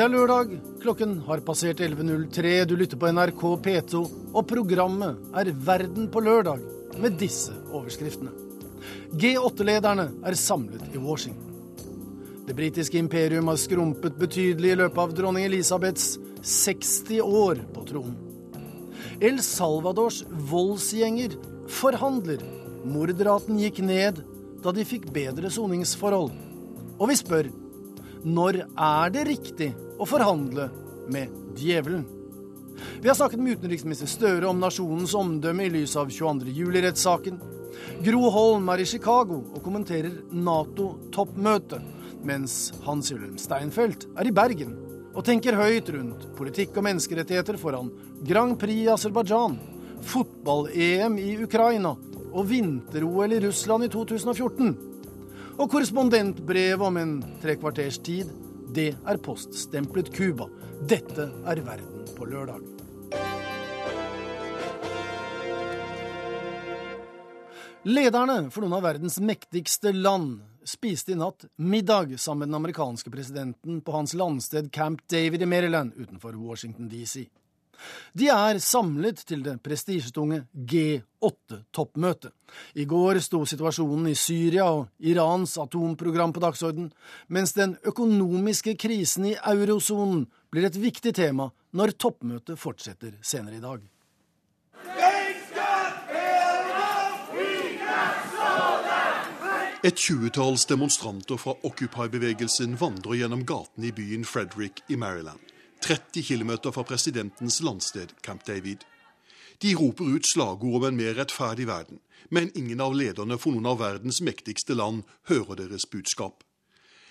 Det er lørdag, klokken har passert 11.03, du lytter på NRK P2, og programmet er Verden på lørdag, med disse overskriftene. G8-lederne er samlet i Washington. Det britiske imperium har skrumpet betydelig i løpet av dronning Elisabeths 60 år på tronen. El Salvadors voldsgjenger forhandler. Mordraten gikk ned da de fikk bedre soningsforhold. Og vi spør når er det riktig å forhandle med djevelen? Vi har snakket med utenriksminister Støre om nasjonens omdømme i lys av 22. juli-rettssaken. Gro Holm er i Chicago og kommenterer Nato-toppmøtet, mens Hans-Jølm Steinfeld er i Bergen og tenker høyt rundt politikk og menneskerettigheter foran Grand Prix i Aserbajdsjan, fotball-EM i Ukraina og vinter-OL i Russland i 2014. Og korrespondentbrevet om en trekvarters tid, det er poststemplet Cuba. Dette er Verden på lørdag. Lederne for noen av verdens mektigste land spiste i natt middag sammen med den amerikanske presidenten på hans landsted Camp David i Maryland utenfor Washington DC. De er samlet til det prestisjetunge G8-toppmøtet. I går sto situasjonen i Syria og Irans atomprogram på dagsorden, mens den økonomiske krisen i eurosonen blir et viktig tema når toppmøtet fortsetter senere i dag. Et tjuetalls demonstranter fra Occupy-bevegelsen vandrer gjennom gatene i byen Frederick i Maryland, 30 km fra presidentens landsted Camp David. De roper ut slagord om en mer rettferdig verden, men ingen av lederne for noen av verdens mektigste land hører deres budskap.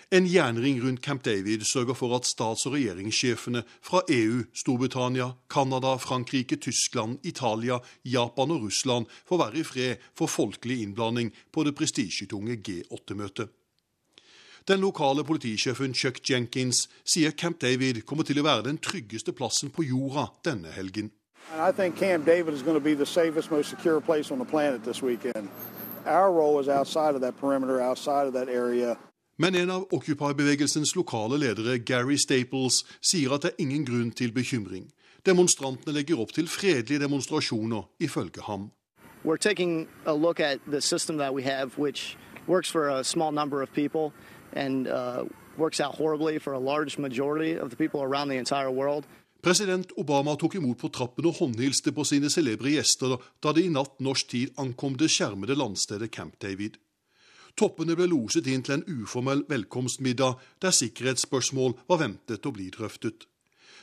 En jernring rundt Camp David sørger for at stats- og regjeringssjefene fra EU, Storbritannia, Canada, Frankrike, Tyskland, Italia, Japan og Russland får være i fred for folkelig innblanding på det prestisjetunge G8-møtet. Den lokale politisjefen Chuck Jenkins sier Camp David kommer til å være den tryggeste plassen på jorda denne helgen. I think Camp David is going to be the safest, most secure place on the planet this weekend. Our role is outside of that perimeter, outside of that area. Men en av Occupy-bevegelsens lokale ledere, Gary Staples, sier at det er ingen grunn til bekymring. Demonstrantene legger opp til fredelige demonstrasjoner, ifølge ham. We're taking a look at the system that we have, which works for a small number of people and uh, works out horribly for a large majority of the people around the entire world. President Obama tok imot på trappen og håndhilste på sine celebre gjester da de i natt norsk tid ankom det skjermede landstedet Camp David. Toppene ble loset inn til en uformell velkomstmiddag der sikkerhetsspørsmål var ventet å bli drøftet.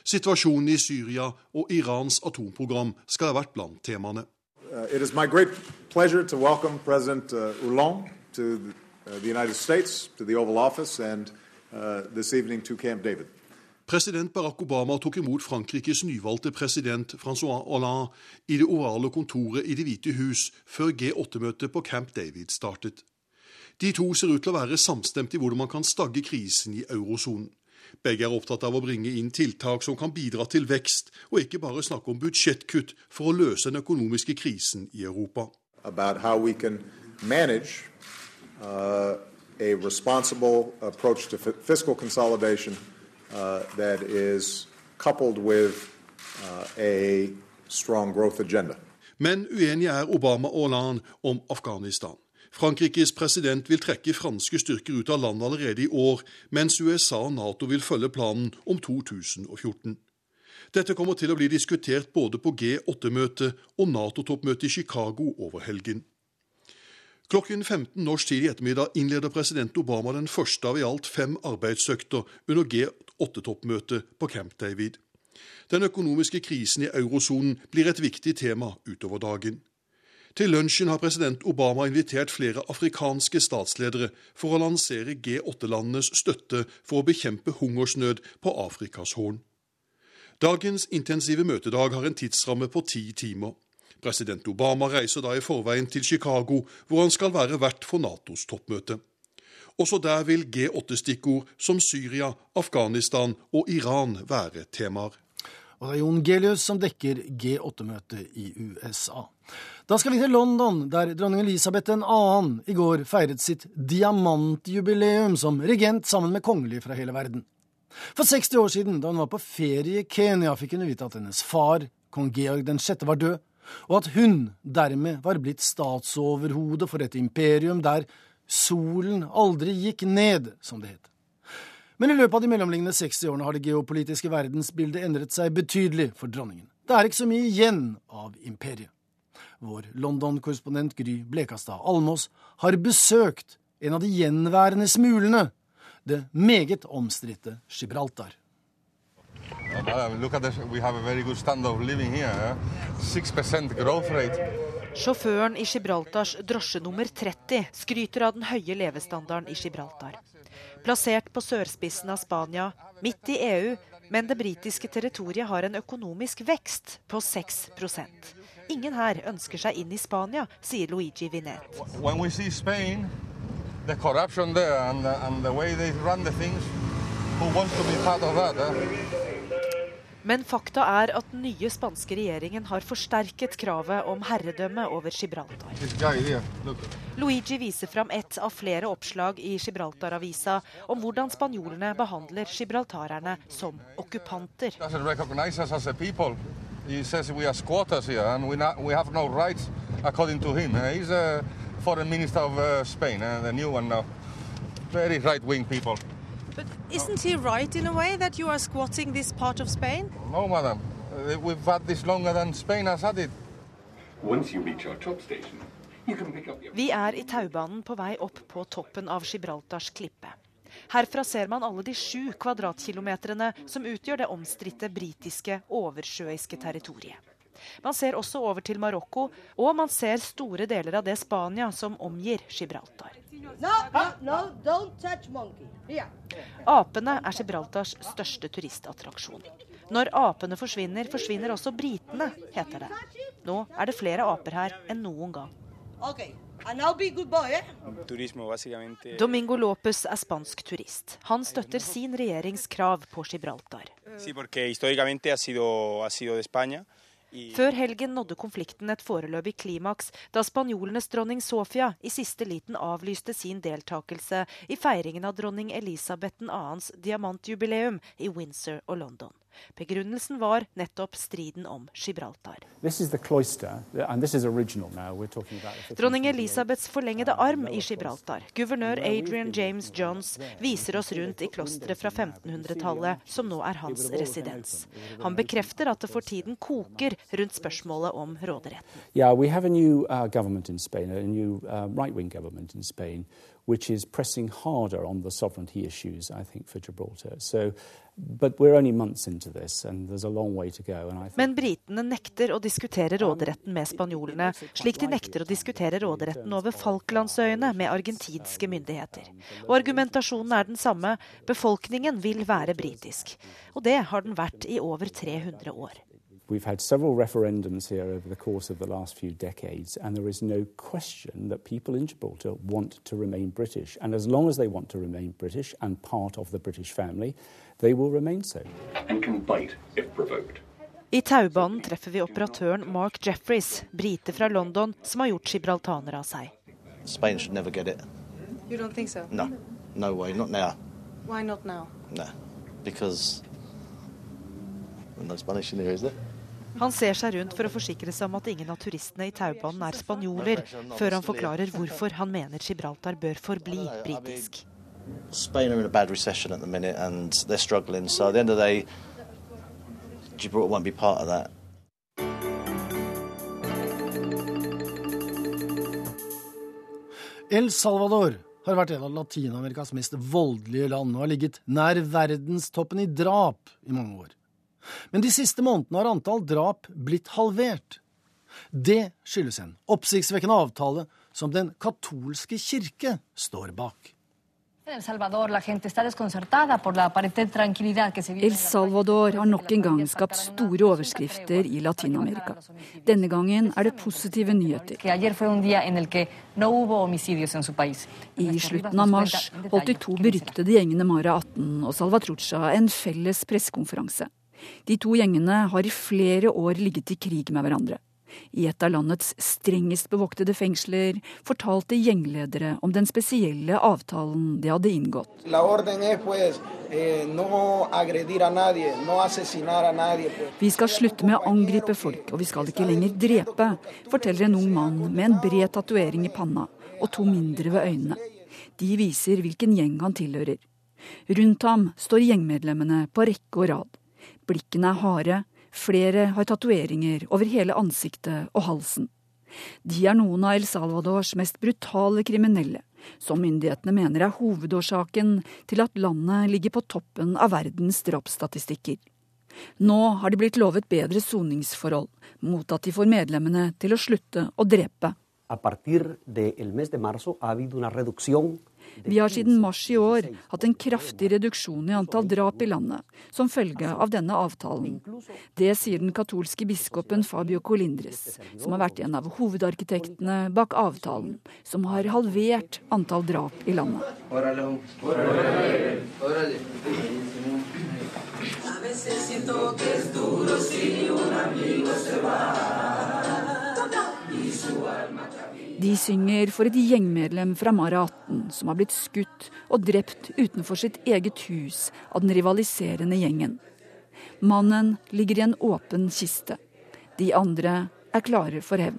Situasjonen i Syria og Irans atomprogram skal ha vært blant temaene. Uh, uh, the, United States, to the Oval Office, and uh, this evening to Camp David. President Barack Obama tok imot Frankrikes nyvalgte president Francois Hollande i det ovale kontoret i Det hvite hus før G8-møtet på Camp David startet. De to ser ut til å være samstemt i hvordan man kan stagge krisen i eurosonen. Begge er opptatt av å bringe inn tiltak som kan bidra til vekst, og ikke bare snakke om budsjettkutt for å løse den økonomiske krisen i Europa. About how we can manage a responsible approach to fiscal consolidation uh, that is coupled with uh, a strong growth agenda. Men uenige er Obama og Hollande om Afghanistan. Frankrikes president vil trekke franske styrker ut av landet allerede i år, mens USA og Nato vil følge planen om 2014. Dette kommer til å bli diskutert både på G8-møtet og Nato-toppmøtet i Chicago over helgen. Klokken 15 norsk tid i ettermiddag innleder president Obama den første av i alt fem arbeidsøkter under G8-toppmøtet på Camp David. Den økonomiske krisen i eurosonen blir et viktig tema utover dagen. Til lunsjen har president Obama invitert flere afrikanske statsledere for å lansere G8-landenes støtte for å bekjempe hungersnød på Afrikas Horn. Dagens intensive møtedag har en tidsramme på ti timer. President Obama reiser da i forveien til Chicago, hvor han skal være vert for Natos toppmøte. Også der vil G8-stikkord som Syria, Afghanistan og Iran være temaer. Og det er Jon Gelius som dekker G8-møtet i USA. Da skal vi til London, der dronning Elisabeth 2. i går feiret sitt diamantjubileum som regent sammen med kongelige fra hele verden. For 60 år siden, da hun var på ferie i Kenya, fikk hun vite at hennes far, kong Georg 6., var død, og at hun dermed var blitt statsoverhode for et imperium der solen aldri gikk ned, som det het. Men i løpet av de mellomliggende 60 årene har det geopolitiske verdensbildet endret seg betydelig for dronningen. Det er ikke så mye igjen av imperiet. Vår London-korrespondent Gry Blekastad Almås har besøkt en av de gjenværende smulene, det meget omstridte Gibraltar. Sjåføren i Gibraltars drosje nummer 30 skryter av den høye levestandarden i Gibraltar. Plassert på sørspissen av Spania, midt i EU, men det britiske territoriet har en økonomisk vekst på 6% Ingen her ønsker seg inn i Spania, sier Luigi Vinet. Spain, the corruption there and the, and the way they run the things, who wants to be part of that? Eh? Men fakta er at den nye spanske regjeringen har forsterket kravet om herredømme over Gibraltar. Luigi viser fram ett av flere oppslag i Gibraltar-avisa om hvordan spanjolene behandler gibraltarerne som okkupanter. He says we are squatters here and we, not, we have no rights according to him. He's a foreign minister of uh, Spain, uh, the people. But isn't he right in a way that you are squatting this part of Spain? No, madam. Uh, we've had this longer than Spain has had it. Once you reach our top station, Vi er i taubanen på vei opp på toppen av Gibraltars klippe. Herfra ser man alle de sju kvadratkilometerne som utgjør det omstridte britiske oversjøiske territoriet. Man ser også over til Marokko, og man ser store deler av det Spania som omgir Gibraltar. Apene er Gibraltars største turistattraksjon. Når apene forsvinner, forsvinner også britene, heter det. Nå er det flere aper her enn noen gang. Eh? Domingo Lopez er spansk turist. Han støtter sin regjerings krav på Gibraltar. Sí, før helgen nådde konflikten et foreløpig klimaks da spanjolenes dronning Sofia i siste liten avlyste sin deltakelse i feiringen av dronning Elisabeth 2.s diamantjubileum i Windsor og London. Begrunnelsen var nettopp striden om Gibraltar. Dronning Elisabeths forlengede arm i Gibraltar, guvernør Adrian James Johns, viser oss rundt i klosteret fra 1500-tallet, som nå er hans residens. Han bekrefter at det for tiden koker rundt spørsmålet om råderetten. Yeah, we have a new uh, government in Spain, a new uh, right-wing government in Spain, which is pressing harder on the sovereignty issues, I think, for Gibraltar. So men britene nekter å diskutere råderetten med spanjolene, slik de nekter å diskutere råderetten over Falklandsøyene med argentinske myndigheter. Og argumentasjonen er den samme. Befolkningen vil være britisk. Og det har den vært i over 300 år. We've had several referendums here over the course of the last few decades, and there is no question that people in Gibraltar want to remain British. And as long as they want to remain British and part of the British family, they will remain so. And can bite if provoked. I taubanen treffer vi operatøren Mark Jeffries, brite fra London, som har gjort gibraltaner av seg. Spain should never get it. You don't think so? No, no way, not now. Why not now? No, because no Spanish in here, is there? Han ser seg rundt for å forsikre seg om at ingen av turistene i taubanen er spanjoler, før han forklarer hvorfor han mener Gibraltar bør forbli britisk. Spain are in a bad recession at the minute and they're struggling. So at the end of the day, Gibraltar won't be part of that. El Salvador har vært en av Latin-Amerikas mest voldelige land og har ligget nær verdenstoppen i drap i mange år. Men de siste månedene har antall drap blitt halvert. Det skyldes en oppsiktsvekkende avtale som den katolske kirke står bak. El Salvador har nok en gang skapt store overskrifter i Latin-Amerika. Denne gangen er det positive nyheter. I slutten av mars holdt de to beryktede gjengene Mara 18 og Salvatrucha en felles pressekonferanse. De to gjengene har i flere år ligget i krig med hverandre. I et av landets strengest bevoktede fengsler fortalte gjengledere om den spesielle avtalen de hadde inngått. Vi skal slutte med å angripe folk, og vi skal ikke lenger drepe, forteller en ung mann med en bred tatovering i panna og to mindre ved øynene. De viser hvilken gjeng han tilhører. Rundt ham står gjengmedlemmene på rekke og rad. Blikkene er harde, Flere har tatoveringer over hele ansiktet og halsen. De er noen av El Salvadors mest brutale kriminelle, som myndighetene mener er hovedårsaken til at landet ligger på toppen av verdens drapsstatistikker. Nå har de blitt lovet bedre soningsforhold, mot at de får medlemmene til å slutte å drepe. A partir del mes de marzo ha habido una reducción vi har siden mars i år hatt en kraftig reduksjon i antall drap i landet, som følge av denne avtalen. Det sier den katolske biskopen Fabio Colindres, som har vært en av hovedarkitektene bak avtalen, som har halvert antall drap i landet. A veces siento que es duro si un amigo se va. De synger for et gjengmedlem fra Maraten som har blitt skutt og drept utenfor sitt eget hus av den rivaliserende gjengen. Mannen ligger i en åpen kiste. De andre er klare for hevn.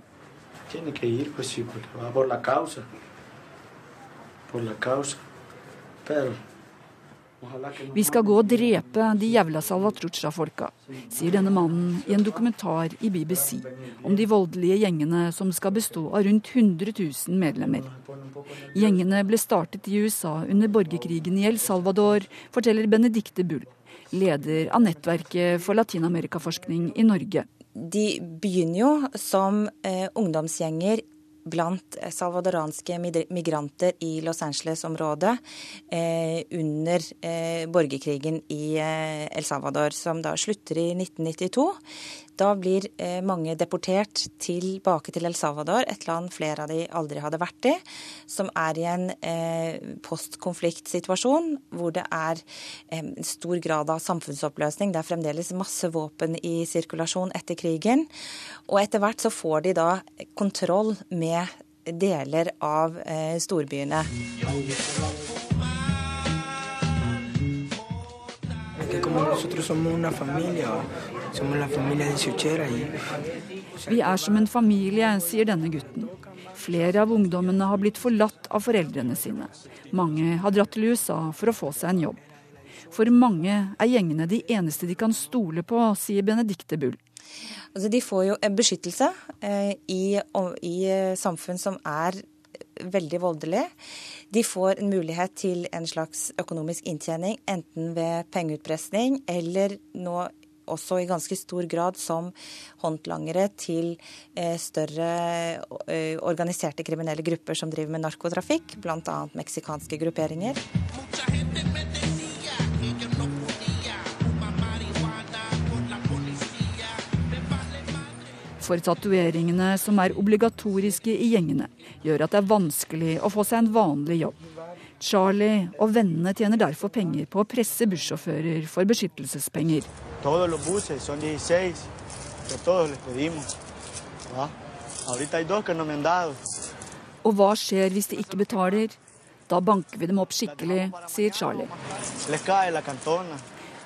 Por la causa. Pero vi skal gå og drepe de jævla Salvatrucha-folka, sier denne mannen i en dokumentar i BBC om de voldelige gjengene som skal bestå av rundt 100 000 medlemmer. Gjengene ble startet i USA under borgerkrigen i El Salvador, forteller Benedicte Bull, leder av Nettverket for latinamerikaforskning i Norge. De begynner jo som eh, ungdomsgjenger blant salvadoranske migranter i Los Angeles-området eh, under eh, borgerkrigen i eh, El Salvador, som da slutter i 1992. Da blir eh, mange deportert tilbake til El Salvador, et land flere av de aldri hadde vært i, som er i en eh, postkonfliktsituasjon hvor det er eh, stor grad av samfunnsoppløsning. Det er fremdeles masse våpen i sirkulasjon etter krigen. Og etter hvert så får de da kontroll med deler av storbyene. storbyene. Que como nosotros somos una familia, somos la familia de Suchera. Vi er som en familie, sier denne gutten. Flere av ungdommene har blitt forlatt av foreldrene sine. Mange har dratt til USA for å få seg en jobb. For mange er gjengene de eneste de kan stole på, sier Benedicte Bull. Altså, de får jo beskyttelse eh, i, i samfunn som er veldig voldelig. De får en mulighet til en slags økonomisk inntjening, enten ved pengeutpressing eller nå også i ganske stor grad som håndlangere til eh, større eh, organiserte kriminelle grupper som driver med narkotrafikk, bl.a. meksikanske grupperinger. For tatoveringene som er obligatoriske i gjengene, gjør at det er vanskelig å få seg en vanlig jobb. Charlie og vennene tjener derfor penger på å presse bussjåfører for beskyttelsespenger. Og hva skjer hvis de ikke betaler? Da banker vi dem opp skikkelig, sier Charlie.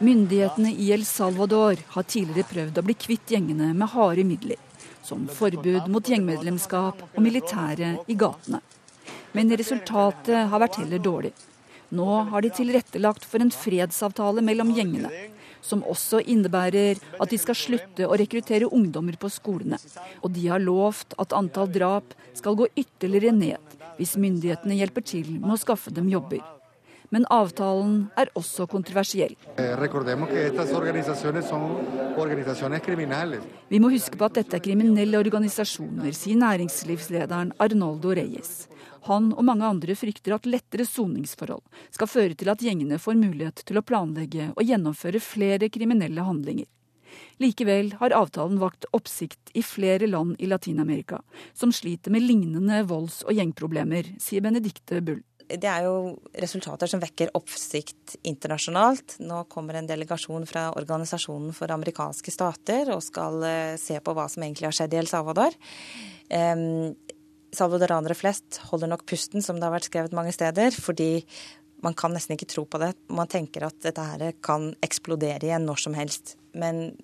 Myndighetene i El Salvador har tidligere prøvd å bli kvitt gjengene med harde midler som forbud mot gjengmedlemskap og militære i gatene. Men resultatet har vært heller dårlig. Nå har de tilrettelagt for en fredsavtale mellom gjengene, som også innebærer at de skal slutte å rekruttere ungdommer på skolene. Og de har lovt at antall drap skal gå ytterligere ned hvis myndighetene hjelper til med å skaffe dem jobber. Men avtalen er også kontroversiell. Eh, Vi må huske på at dette er kriminelle organisasjoner, sier næringslivslederen Arnoldo Reyes. Han og mange andre frykter at lettere soningsforhold skal føre til at gjengene får mulighet til å planlegge og gjennomføre flere kriminelle handlinger. Likevel har avtalen vakt oppsikt i flere land i Latin-Amerika, som sliter med lignende volds- og gjengproblemer, sier Benedicte Bull det er jo resultater som vekker oppsikt internasjonalt. Nå kommer en delegasjon fra Organisasjonen for amerikanske stater og skal eh, se på hva som egentlig har skjedd i El Salvador. Salvadoranere flest holder nok pusten, som det har vært skrevet mange steder, fordi man kan nesten ikke tro på det. Man tenker at dette her kan eksplodere igjen når som helst. Men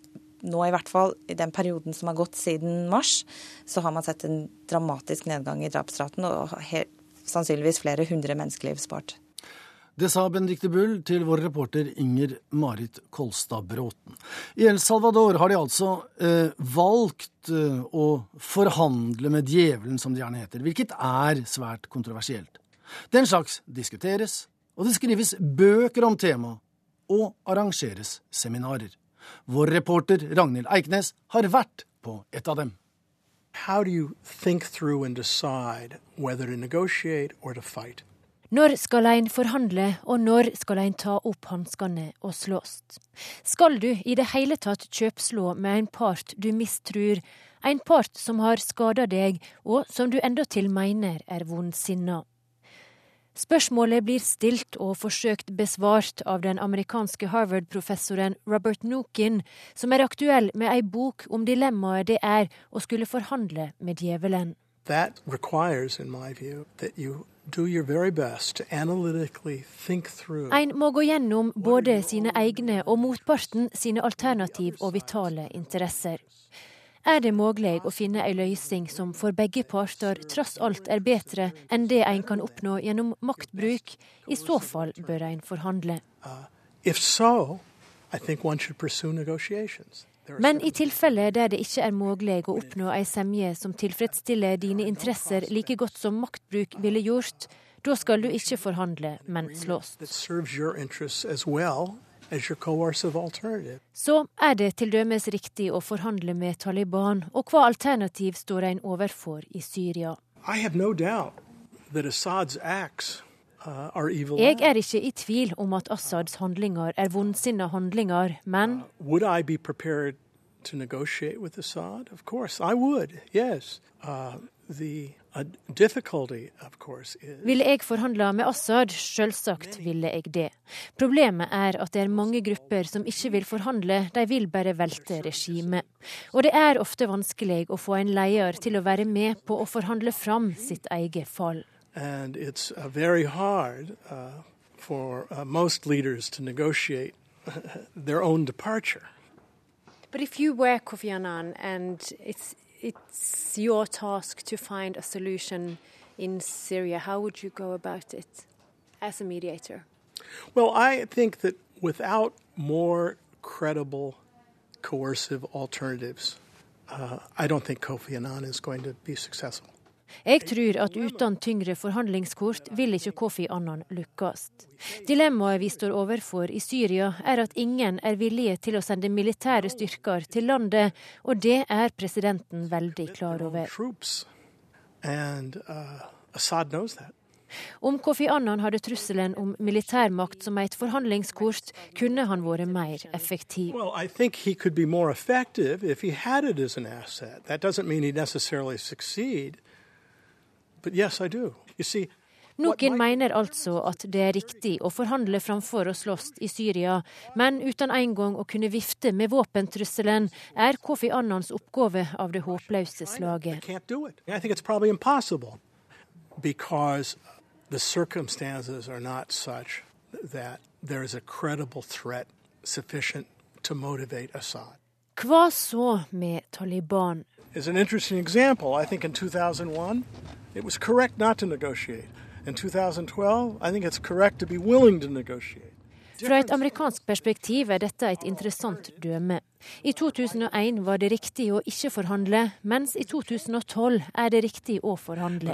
nå i hvert fall, i den perioden som har gått siden mars, så har man sett en dramatisk nedgang i drapsraten og helt, sannsynligvis flere hundre menneskeliv spart. Det sa Benedicte Bull til vår reporter Inger Marit Kolstad Bråten. I El Salvador har de altså eh, valgt eh, å forhandle med djevelen, som det gjerne heter, hvilket er svært kontroversielt. Den slags diskuteres, og det skrives bøker om temaet, og arrangeres seminarer. Vår reporter Ragnhild Eiknes har vært på et av dem. How do you think through and decide whether to negotiate or to fight? Når skal ein forhandle, og når skal ein ta opp hanskene og slåss? Skal du i det hele tatt kjøpslå med en part du mistrur, en part som har skada deg, og som du endatil mener er vondsinna? Spørsmålet blir stilt og forsøkt besvart av den amerikanske Harvard-professoren Robert Nookin, som er aktuell med ei bok om dilemmaet det er å skulle forhandle med djevelen. That requires, in my view, that you do your very best to analytically think through En må gå gjennom både sine egne og motparten sine alternativ og vitale interesser. Er det mulig å finne ei løsning som for begge parter tross alt er bedre enn det en kan oppnå gjennom maktbruk? I så fall bør en forhandle. Uh, Men i tilfelle der det ikke er mulig å oppnå ei semje som tilfredsstiller dine interesser like godt som maktbruk ville gjort, da skal du ikke forhandle, men slåss. Så er det til dømes riktig å forhandle med Taliban, og hva alternativ står en overfor i Syria? Uh, Jeg er ikke i tvil om at Assads handlinger er vondsinna handlinger, men uh, to negotiate with Assad? Of course, I would. Yes. Uh, ville jeg forhandla med Assad? Selvsagt ville jeg det. Problemet er at det er mange grupper som ikke vil forhandle, de vil bare velte regimet. Og det er ofte vanskelig å få en leder til å være med på å forhandle fram sitt eget fall. And it's uh, very hard uh, for uh, most leaders to negotiate their own departure. But if you were Kofi Annan and it's it's your task to find a solution in Syria. How would you go about it as a mediator? Well, I think that without more credible, coercive alternatives, uh, I don't think Kofi Annan is going to be successful. Jeg tror at uten tyngre forhandlingskort vil ikke Kofi Annan lykkes. Dilemmaet vi står overfor i Syria er at ingen er villige til å sende militære styrker til landet, og det er presidenten veldig klar over. Uh, om Kofi Annan hadde trusselen om militærmakt som et forhandlingskort, kunne han vært mer effektiv. Well, I think he could be more effective Yes, see, Noen mener altså at det er riktig å forhandle framfor å slåss i Syria, men uten en gang å kunne vifte med våpentrusselen, er Kofi Annans oppgave av det håpløse slaget. The circumstances are not such that there is a credible threat sufficient to motivate Assad. Hva så med Taliban? Is an interesting example. I think in 2001 It was correct not to negotiate. In 2012, I think it's correct to be willing to negotiate. Fra et amerikansk perspektiv er dette et interessant døme. I 2001 var det riktig å ikke forhandle, mens i 2012 er det riktig å forhandle.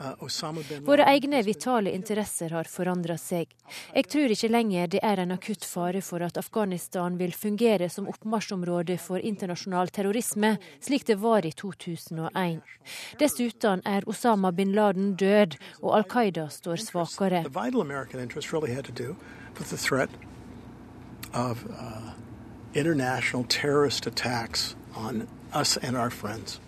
Uh, Våre egne vitale interesser har forandra seg. Jeg tror ikke lenger det er en akutt fare for at Afghanistan vil fungere som oppmarsjområde for internasjonal terrorisme, slik det var i 2001. Dessuten er Osama bin Laden død, og Al Qaida står svakere. Of, uh, international terrorist attacks on us and our friends.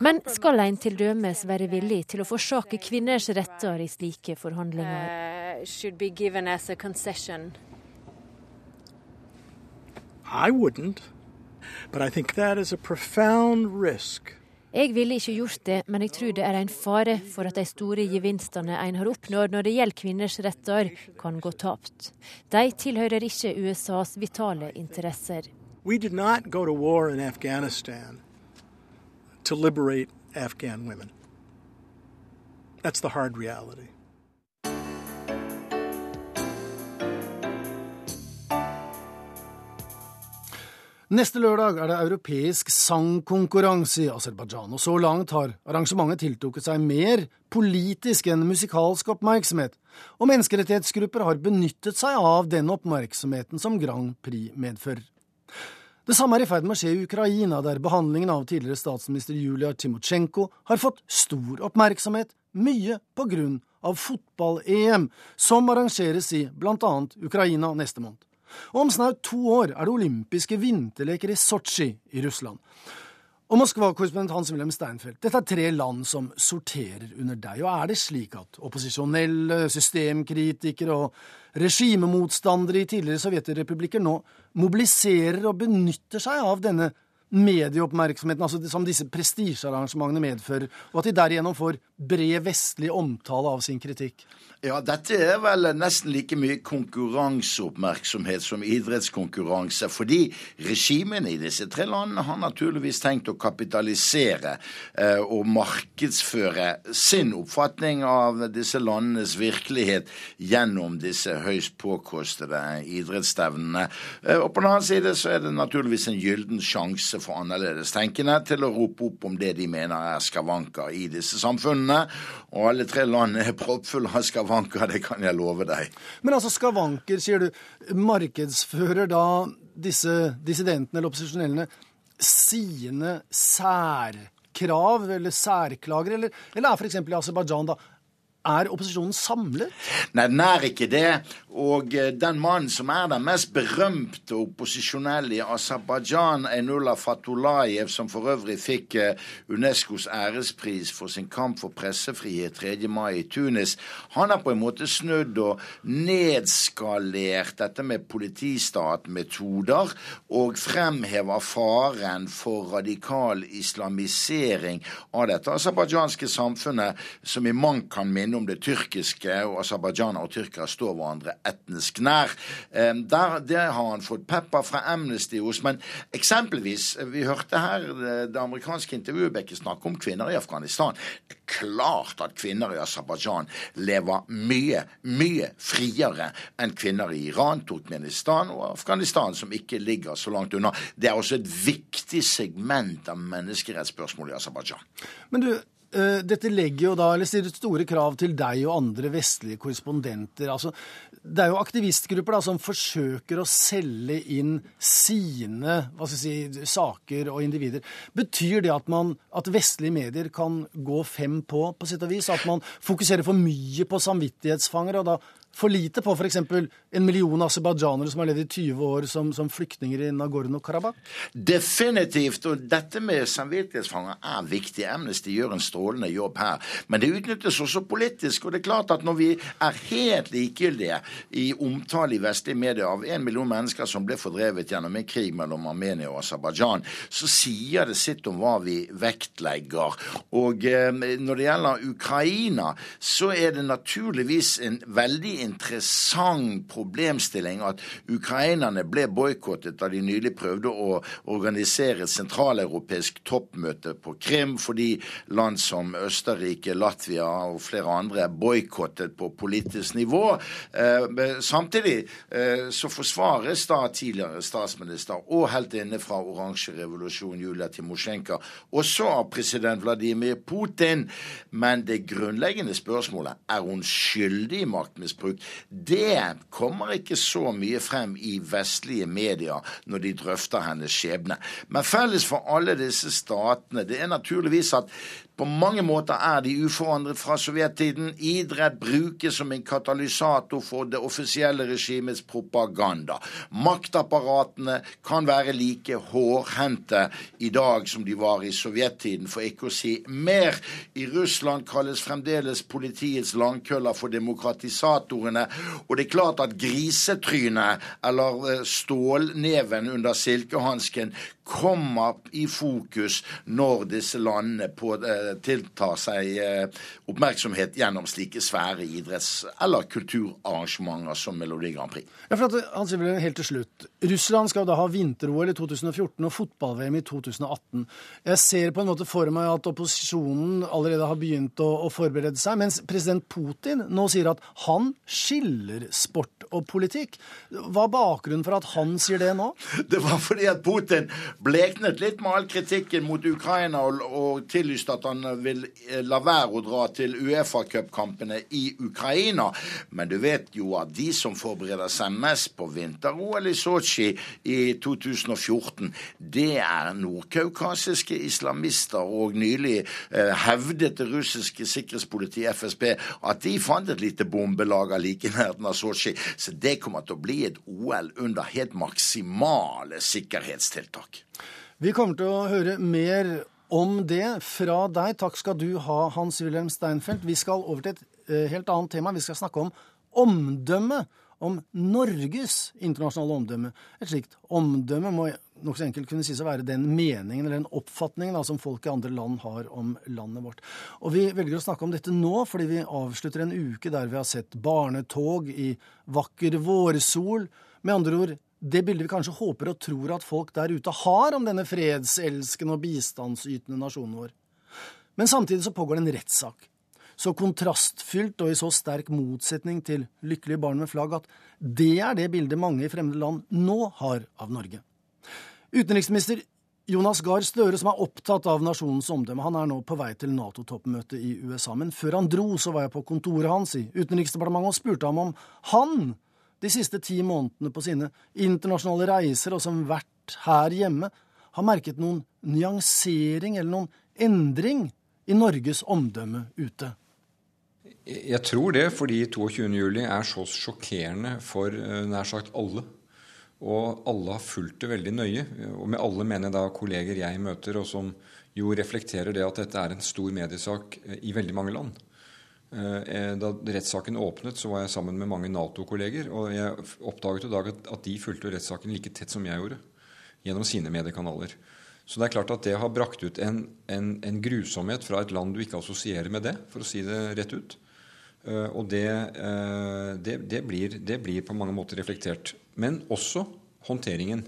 Men skal en til dømes være villig til å forsake kvinners retter i slike forhandlinger? I wouldn't, but I think that is a profound risk. Jeg ville ikke gjort det, men jeg tror det er en fare for at de store gevinstene en har oppnådd når det gjelder kvinners retter, kan gå tapt. De tilhører ikke USAs vitale interesser. We did not go to war in Afghanistan to liberate Afghan women. That's the hard reality. Neste lørdag er det europeisk sangkonkurranse i Aserbajdsjan, og så langt har arrangementet tiltrukket seg mer politisk enn musikalsk oppmerksomhet, og menneskerettighetsgrupper har benyttet seg av den oppmerksomheten som Grand Prix medfører. Det samme er i ferd med å skje i Ukraina, der behandlingen av tidligere statsminister Julia Timosjenko har fått stor oppmerksomhet, mye på grunn av fotball-EM, som arrangeres i annet Ukraina neste måned. Og om snaut to år er det olympiske vinterleker i Sotsji i Russland. Og Moskva-korrespondent Hans-Wilhelm Steinfeld, dette er tre land som sorterer under deg. Og er det slik at opposisjonelle, systemkritikere og regimemotstandere i tidligere sovjetrepublikker nå mobiliserer og benytter seg av denne medieoppmerksomheten altså som disse prestisjearrangementene medfører, og at de derigjennom får bred vestlig omtale av sin kritikk? Ja, dette er vel nesten like mye konkurranseoppmerksomhet som idrettskonkurranse. Fordi regimene i disse tre landene har naturligvis tenkt å kapitalisere eh, og markedsføre sin oppfatning av disse landenes virkelighet gjennom disse høyst påkostede idrettsstevnene. Eh, og på den annen side så er det naturligvis en gylden sjanse for annerledestenkende til å rope opp om det de mener er skavanker i disse samfunnene. Og alle tre landene er proppfulle av skavanker skavanker, det kan jeg love deg. Men altså skavanker, sier du. Markedsfører da disse dissidentene eller opposisjonellene sine særkrav eller særklager, eller, eller er f.eks. i Aserbajdsjan da er opposisjonen samlet? Nei, den er ikke det. Og eh, den mannen som er den mest berømte opposisjonelle i Aserbajdsjan, Enullah Fatulayev, som for øvrig fikk eh, Unescos ærespris for sin kamp for pressefrihet 3. mai i Tunis, han har på en måte snudd og nedskalert dette med politistatmetoder og fremhever faren for radikal islamisering av dette aserbajdsjanske samfunnet, som i mangt kan minne om det tyrkiske, og aserbajdsjanere og tyrkere står hverandre etnisk nær. Der, det har han fått pepper fra Amnesty hos. Men eksempelvis, vi hørte her det amerikanske intervjuet Bekke snakke om kvinner i Afghanistan. Det er klart at kvinner i Aserbajdsjan lever mye, mye friere enn kvinner i Iran, Turkmenistan og Afghanistan, som ikke ligger så langt unna. Det er også et viktig segment av menneskerettsspørsmål i Aserbajdsjan. Men du, dette legger jo da, eller stiller store krav til deg og andre vestlige korrespondenter. Altså, det er jo aktivistgrupper da, som forsøker å selge inn sine hva skal jeg si, saker og individer. Betyr det at, man, at vestlige medier kan gå fem på, på sitt og vis? At man fokuserer for mye på samvittighetsfanger? og da for lite på f.eks. en million aserbajdsjanere som har levd i 20 år som, som flyktninger i Nagorno-Karabakh? Definitivt. Og dette med samvittighetsfanger er viktig. Amnesty gjør en strålende jobb her. Men det utnyttes også politisk. Og det er klart at når vi er helt likegyldige i omtale i vestlige medier av en million mennesker som ble fordrevet gjennom en krig mellom Armenia og Aserbajdsjan, så sier det sitt om hva vi vektlegger. Og eh, når det gjelder Ukraina, så er det naturligvis en veldig interessant problemstilling at ukrainerne ble boikottet da de nylig prøvde å organisere et sentraleuropeisk toppmøte på Krim, fordi land som Østerrike, Latvia og flere andre er boikottet på politisk nivå. Eh, samtidig eh, så forsvares da tidligere statsminister og heltinne fra oransje revolusjon Julia Timosjenko også av president Vladimir Putin. Men det grunnleggende spørsmålet er hun skyldig i maktmisbruk misbruk, det kommer ikke så mye frem i vestlige medier når de drøfter hennes skjebne. Men felles for alle disse statene det er naturligvis at På mange måter er de uforandret fra sovjettiden. Idrett brukes som en katalysator for det offisielle regimets propaganda. Maktapparatene kan være like hårhendte i dag som de var i sovjettiden, for ikke å si mer. I Russland kalles fremdeles politiets langkøller for demokratisatorene. Og det er klart at grisetrynet, eller eh, stålneven under silkehansken, kommer i fokus når disse landene på, eh, tiltar seg eh, oppmerksomhet gjennom slike svære idretts- eller kulturarrangementer som Melodi Grand Prix. Ja, for at, han sier vel helt til slutt. Russland skal da ha vinter-OL i 2014 og fotball-VM i 2018. Jeg ser på en måte for meg at opposisjonen allerede har begynt å, å forberede seg, mens president Putin nå sier at han skiller sport og politikk. Hva er bakgrunnen for at han sier det nå? Det var fordi at Putin bleknet litt med all kritikken mot Ukraina og, og tillyste at han vil eh, la være å dra til Uefa-cupkampene i Ukraina. Men du vet jo at de som forbereder seg mest på vinter-OL i Sotsji i 2014, det er nordkaukasiske islamister. Og nylig eh, hevdet det russiske sikkerhetspolitiet FSB at de fant et lite bombelager like i nærheten av Sotsji. Så det kommer til å bli et OL under helt maksimale sikkerhetstiltak. Vi kommer til å høre mer om det fra deg. Takk skal du ha, Hans-Wilhelm Steinfeld. Vi skal over til et uh, helt annet tema. Vi skal snakke om omdømme. Om Norges internasjonale omdømme. Et slikt omdømme må nokså enkelt kunne sies å være den meningen eller den oppfatningen da, som folk i andre land har om landet vårt. Og Vi velger å snakke om dette nå fordi vi avslutter en uke der vi har sett barnetog i vakker vårsol. Med andre ord det bildet vi kanskje håper og tror at folk der ute har om denne fredselskende og bistandsytende nasjonen vår. Men samtidig så pågår det en rettssak. Så kontrastfylt og i så sterk motsetning til lykkelige barn med flagg at det er det bildet mange i fremmede land nå har av Norge. Utenriksminister Jonas Gahr Støre, som er opptatt av nasjonens omdømme, han er nå på vei til Nato-toppmøtet i USA. Men før han dro, så var jeg på kontoret hans i Utenriksdepartementet og spurte ham om han de siste ti månedene på sine internasjonale reiser og som vert her hjemme, har merket noen nyansering eller noen endring i Norges omdømme ute? Jeg tror det, fordi 22.07 er så sjokkerende for nær sagt alle. Og alle har fulgt det veldig nøye. Og med alle mener jeg da kolleger jeg møter, og som jo reflekterer det at dette er en stor mediesak i veldig mange land. Da rettssaken åpnet, så var jeg sammen med mange Nato-kolleger. Og jeg oppdaget i dag at de fulgte rettssaken like tett som jeg gjorde. Gjennom sine mediekanaler. Så det er klart at det har brakt ut en, en, en grusomhet fra et land du ikke assosierer med det, for å si det rett ut. Og det, det, det, blir, det blir på mange måter reflektert. Men også håndteringen.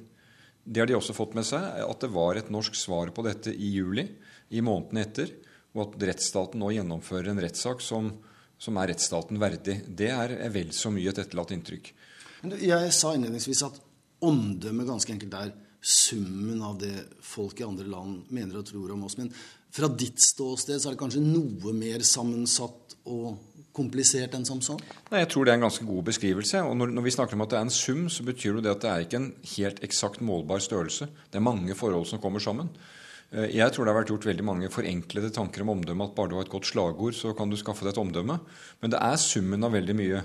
Det har de også fått med seg, at det var et norsk svar på dette i juli, i måneden etter, og at rettsstaten nå gjennomfører en rettssak som, som er rettsstaten verdig. Det er vel så mye et etterlatt inntrykk. Jeg sa innledningsvis at omdømmet ganske enkelt er summen av det folk i andre land mener og tror om oss. Men fra ditt ståsted så er det kanskje noe mer sammensatt og komplisert enn som så? Nei, Jeg tror det er en ganske god beskrivelse. og når, når, vi snakker om at det er en sum, så betyr det at det er ikke en helt eksakt målbar størrelse. Det er mange forhold som kommer sammen. Jeg tror det har vært gjort veldig mange forenklede tanker om omdømme. At bare du har et godt slagord, så kan du skaffe deg et omdømme. Men det er summen av veldig mye.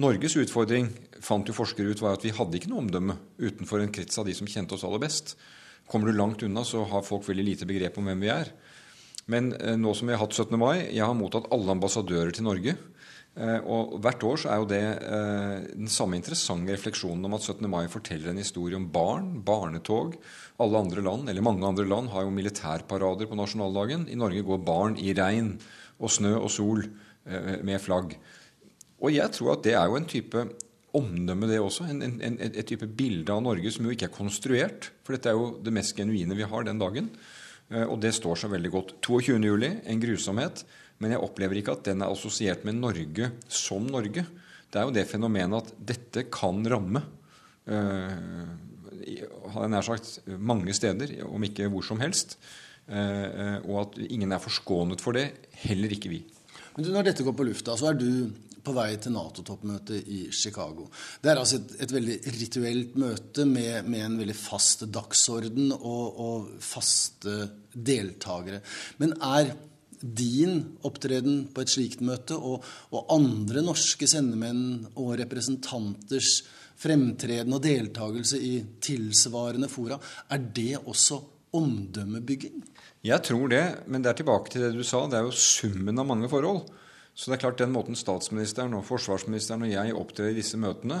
Norges utfordring fant jo forskere ut var at vi hadde ikke noe omdømme utenfor en krets av de som kjente oss aller best. Kommer du langt unna, så har folk veldig lite begrep om hvem vi er. Men nå som vi har hatt 17. mai Jeg har mottatt alle ambassadører til Norge. Og hvert år så er jo det den samme interessante refleksjonen om at 17. mai forteller en historie om barn, barnetog. Alle andre land, eller mange andre land, har jo militærparader på nasjonaldagen. I Norge går barn i regn og snø og sol med flagg. Og jeg tror at det er jo en type omdømme, det også. En, en, en, et type bilde av Norge som jo ikke er konstruert. For dette er jo det mest genuine vi har den dagen. Og det står seg veldig godt. 22. juli, en grusomhet. Men jeg opplever ikke at den er assosiert med Norge som Norge. Det er jo det fenomenet at dette kan ramme hadde jeg nær sagt, mange steder, om ikke hvor som helst. Uh, og at ingen er forskånet for det. Heller ikke vi. Men Når dette går på lufta, så er du på vei til Nato-toppmøtet i Chicago. Det er altså et, et veldig rituelt møte med, med, en veldig fast dagsorden og, og faste deltakere. Men er din opptreden på et slikt møte og, og andre norske sendemenn og representanters fremtreden og deltakelse i tilsvarende fora, er det også omdømmebygging? Jeg tror det, men det er tilbake til det du sa. Det er jo summen av mange forhold. Så det er klart den måten statsministeren og forsvarsministeren og jeg opptrer i disse møtene,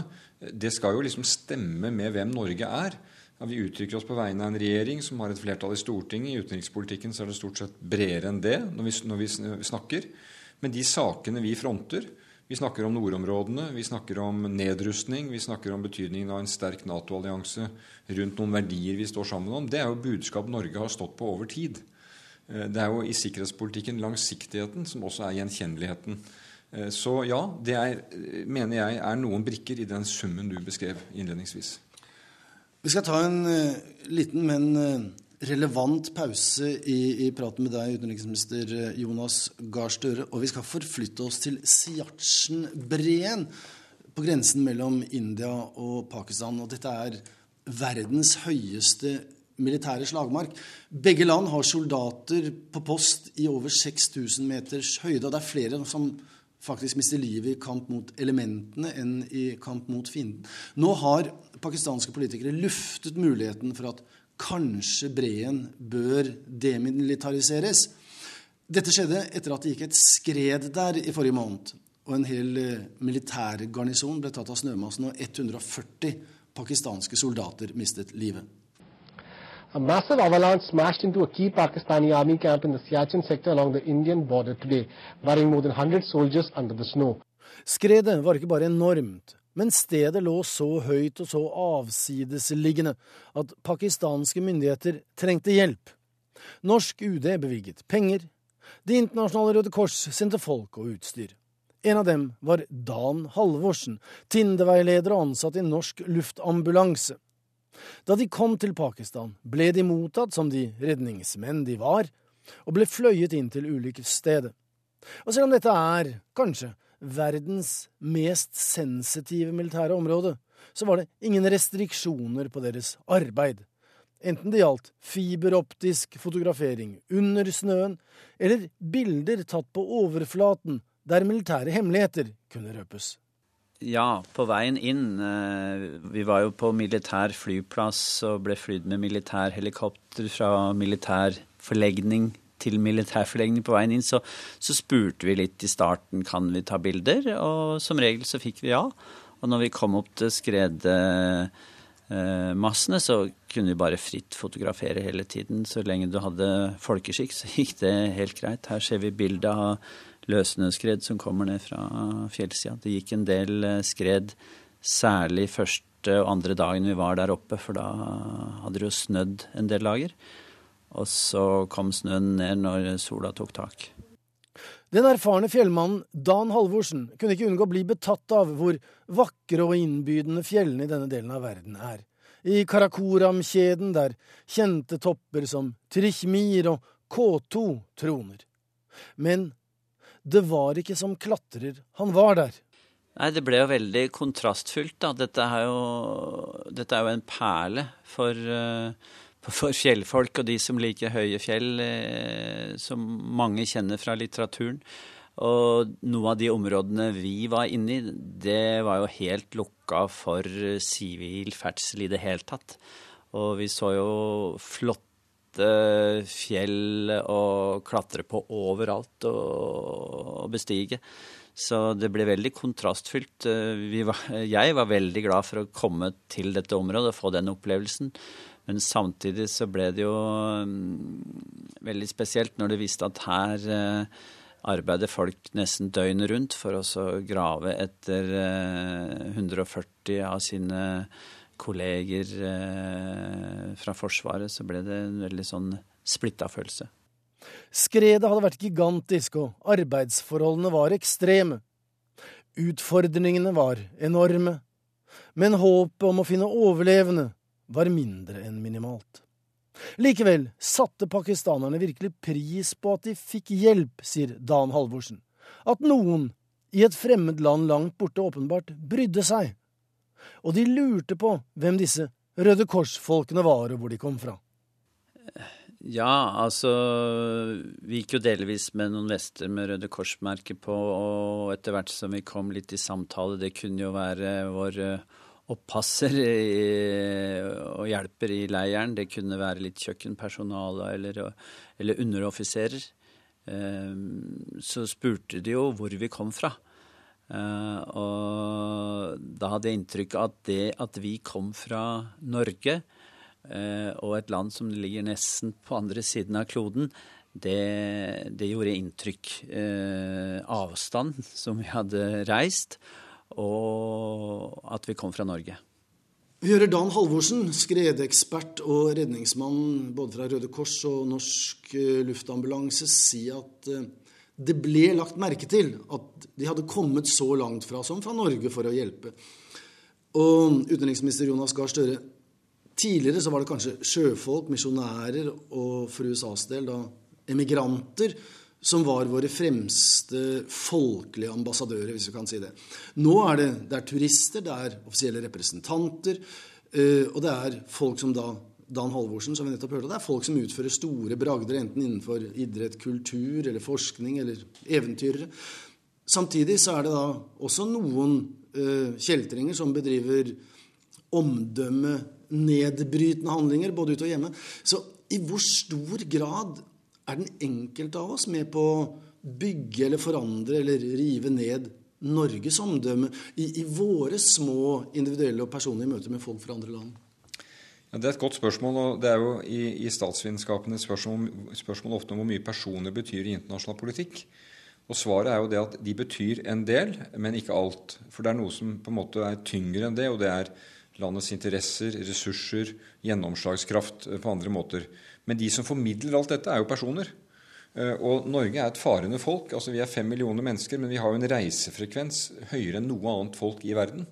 det skal jo liksom stemme med hvem Norge er. Ja, vi uttrykker oss på vegne av en regjering som har et flertall i Stortinget. I utenrikspolitikken så er det stort sett bredere enn det når vi, når vi snakker. Men de sakene vi fronter Vi snakker om nordområdene, vi snakker om nedrustning, vi snakker om betydningen av en sterk Nato-allianse rundt noen verdier vi står sammen om. Det er jo budskap Norge har stått på over tid. Eh, det er jo i sikkerhetspolitikken langsiktigheten som også er gjenkjenneligheten. Eh, så ja, det er, mener jeg er noen brikker i den summen du beskrev innledningsvis. Vi skal ta en liten, men relevant pause i, i, praten med deg, utenriksminister eh, Jonas Gahr Støre. Og vi skal forflytte oss til Siachen-breen på grensen mellom India og Pakistan. Og dette er verdens høyeste militære slagmark. Begge land har soldater på post i over 6000 meters høyde. Og det er flere som faktisk mister livet i kamp mot elementene enn i kamp mot fienden. Nå har pakistanske politikere luftet muligheten for at kanskje breen bør demilitariseres. Dette skjedde etter at det gikk et skred der i forrige måned. Og en hel eh, militærgarnison ble tatt av snømassen, og 140 pakistanske soldater mistet livet. A massive avalanche smashed into a key Pakistani army camp in the Siachen sector along the Indian border today, burying more than 100 soldiers under the snow. Skredet var ikke bare enormt, men stedet lå så høyt og så avsidesliggende at pakistanske myndigheter trengte hjelp. Norsk UD bevilget penger. Det internasjonale Røde Kors sendte folk og utstyr. En av dem var Dan Halvorsen, Tindeveileder og ansatt i Norsk luftambulanse. Da de kom til Pakistan, ble de mottatt som de redningsmenn de var, og ble fløyet inn til ulykkesstedet. Og selv om dette er, kanskje, verdens mest sensitive militære område, så var det ingen restriksjoner på deres arbeid. Enten det gjaldt fiberoptisk fotografering under snøen, eller bilder tatt på overflaten der militære hemmeligheter kunne røpes. Ja, på veien inn. Eh, vi var jo på militær flyplass og ble flydd med militærhelikopter fra militær forlegning til militær forlegning på veien inn. Så, så, spurte vi litt i starten kan vi ta bilder, og som regel så fikk vi ja. Og når vi kom opp til skredmassene, så kunne vi bare fritt fotografere hele tiden. Så lenge du hadde folkeskikk, så gikk det helt greit. Her ser vi bilde av løssnøskred som kommer ned fra fjellsida. Det gikk en del eh, skred, særlig første og andre dagen vi var der oppe, for da hadde det jo snødd en del dager. Og så kom snøen ned når sola tok tak. Den erfarne fjellmannen Dan Halvorsen kunne ikke unngå å bli betatt av hvor vakre og innbydende fjellene i denne delen av verden er. I Karakoram-kjeden, der kjente topper som Trichmir og K2 troner. Men det var ikke som klatrer han var der. Nei, det ble jo veldig kontrastfylt, da. Dette er jo, dette er jo en perle for, uh, for, fjellfolk og de som liker høye fjell, uh, som mange kjenner fra litteraturen. Og noen av de områdene vi var inne i, det var jo helt lukka for sivil ferdsel i det hele tatt. Og vi så jo flott fjell å klatre på overalt og bestige. Så det ble veldig kontrastfylt. Var, jeg var veldig glad for å komme til dette området og få den opplevelsen. Men samtidig så ble det jo mm, veldig spesielt når du visste at her eh, arbeider folk nesten døgnet rundt for å grave etter 140 eh, av sine kolleger eh, fra Forsvaret, så ble det en veldig sånn splitta følelse. Skredet hadde vært gigantisk, og arbeidsforholdene var ekstreme. Utfordringene var enorme, men håpet om å finne overlevende var mindre enn minimalt. Likevel satte pakistanerne virkelig pris på at de fikk hjelp, sier Dan Halvorsen. At noen i et fremmed land langt borte åpenbart brydde seg og de lurte på hvem disse Røde Kors-folkene var, og hvor de kom fra. Ja, altså Vi gikk jo delvis med noen vester med Røde Kors-merke på, og etter hvert som vi kom litt i samtale, det kunne jo være vår oppasser og hjelper i leiren. Det kunne være litt kjøkkenpersonale eller, eller underoffiserer. Ehm, så spurte de jo hvor vi kom fra. Uh, og da hadde jeg inntrykk av at det at vi kom fra Norge, uh, og et land som ligger nesten på andre siden av kloden, det, det gjorde inntrykk. Uh, avstand som vi hadde reist, og at vi kom fra Norge. Vi hører Dan Halvorsen, skredekspert og redningsmann både fra Røde Kors og Norsk Luftambulanse, si at det ble lagt merke til at de hadde kommet så langt fra som fra Norge for å hjelpe. Og utenriksminister Jonas Gahr Støre Tidligere så var det kanskje sjøfolk, misjonærer og for USAs del da emigranter som var våre fremste folkelige ambassadører, hvis vi kan si det. Nå er det, det er turister, det er offisielle representanter, eh, og det er folk som da Dan Halvorsen, som vi nettopp hørte. Det er folk som utfører store bragder, enten innenfor idrett, kultur eller forskning eller eventyrere. Samtidig så er det da også noen uh, kjeltringer som bedriver omdømmenedbrytende handlinger, både ute og hjemme. Så i hvor stor grad er den enkelte av oss med på å bygge eller forandre eller rive ned Norges omdømme i, i våre små individuelle og personlige møter med folk fra andre land? Ja, det er et godt spørsmål. og Det er jo i, i statsvitenskapene spørsmål, spørsmål, ofte om hvor mye personer betyr i internasjonal politikk. Og Svaret er jo det at de betyr en del, men ikke alt. For det er noe som på en måte er tyngre enn det, og det er landets interesser, ressurser, gjennomslagskraft eh, på andre måter. Men de som formidler alt dette, er jo personer. Eh, og Norge er et farende folk. altså Vi er fem millioner mennesker, men vi har jo en reisefrekvens høyere enn noe annet folk i verden.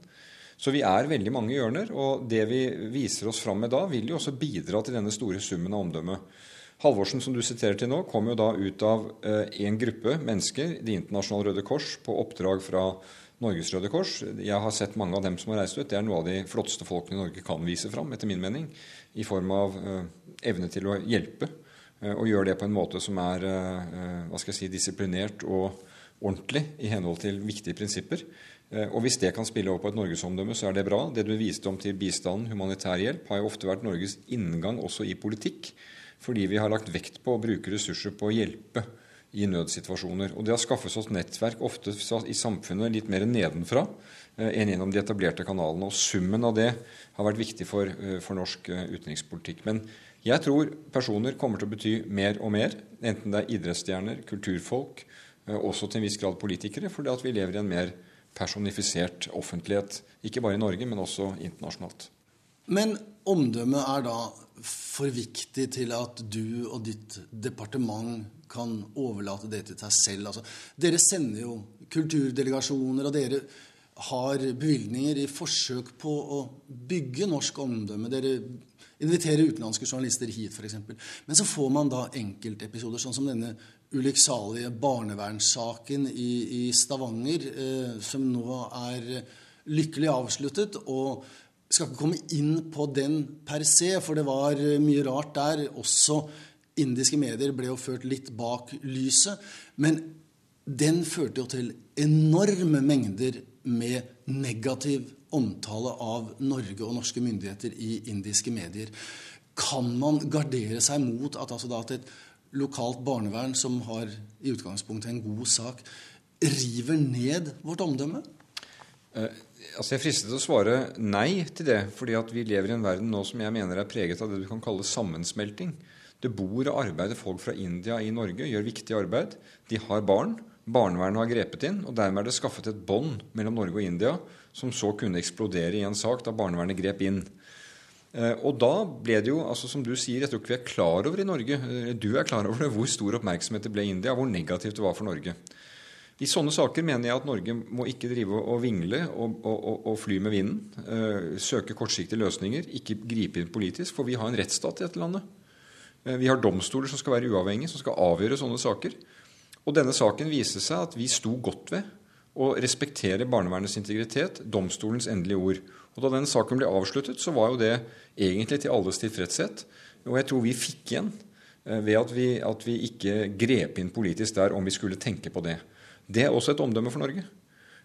Så vi er veldig mange hjørner, og det vi viser oss fram med da, vil jo også bidra til denne store summen av omdømme. Halvorsen, som du siterer til nå, kom jo da ut av eh, en gruppe mennesker, Det internasjonale Røde Kors, på oppdrag fra Norges Røde Kors. Jeg har sett mange av dem som har reist ut. Det er noe av de flotteste folkene Norge kan vise fram, etter min mening, i form av eh, evne til å hjelpe. Eh, og gjøre det på en måte som er hva skal jeg si, disiplinert og ordentlig i henhold til viktige prinsipper. Eh, og Hvis det kan spille over på et norgesomdømme, så er det bra. Det du viste om til bistand, humanitær hjelp, har jo ofte vært Norges inngang også i politikk. Fordi vi har lagt vekt på å bruke ressurser på å hjelpe i nødsituasjoner. Og det har skaffet oss nettverk ofte i samfunnet litt mer nedenfra eh, enn gjennom de etablerte kanalene. Og summen av det har vært viktig for, eh, for norsk utenrikspolitikk. Men jeg tror personer kommer til å bety mer og mer, enten det er idrettsstjerner, kulturfolk, også til en viss grad politikere, fordi at vi lever i en mer personifisert offentlighet. Ikke bare i Norge, men også internasjonalt. Men omdømmet er da for viktig til at du og ditt departement kan overlate det til deg selv. Altså, dere sender jo kulturdelegasjoner, og dere har bevilgninger i forsøk på å bygge norsk omdømme. Dere inviterer utenlandske journalister hit, f.eks. Men så får man da enkeltepisoder, sånn som denne ulykksalige barnevernssaken i, i Stavanger, eh, som nå er lykkelig avsluttet. og skal ikke komme inn på den per se, for det var mye rart der. Også indiske medier ble jo ført litt bak lyset. Men den førte jo til enorme mengder med negativ omtale av Norge og norske myndigheter i indiske medier. Kan man gardere seg mot at, altså da, at et lokalt barnevern som har i utgangspunktet en god sak, river ned vårt omdømme? Eh, altså jeg fristet til å svare nei til det, fordi at vi lever i en verden nå som jeg mener er preget av det du kan kalle sammensmelting. Det bor og arbeider folk fra India i Norge, gjør viktig arbeid. De har barn. Barnevernet har grepet inn, og dermed er det skaffet et bånd mellom Norge og India som så kunne eksplodere i en sak da barnevernet grep inn. Eh, og da ble det jo, altså som du sier, jeg tror ikke vi er klar over i Norge, eh, du er klar over det, hvor stor oppmerksomhet det ble i India, hvor negativt det var for Norge. I sånne saker mener jeg at Norge må ikke drive og vingle og, og, og fly med vinden. Uh, søke kortsiktige løsninger, ikke gripe inn politisk, for vi har en rettsstat i dette landet. Vi har domstoler som skal være uavhengige, som skal avgjøre sånne saker. Og denne saken viste seg at vi sto godt ved å respektere barnevernets integritet, domstolens endelige ord. Og Da den saken ble avsluttet, så var jo det egentlig til alles tilfredshet. Og jeg tror vi fikk igjen ved at vi, at vi ikke grep inn politisk der om vi skulle tenke på det. Det er også et omdømme for Norge.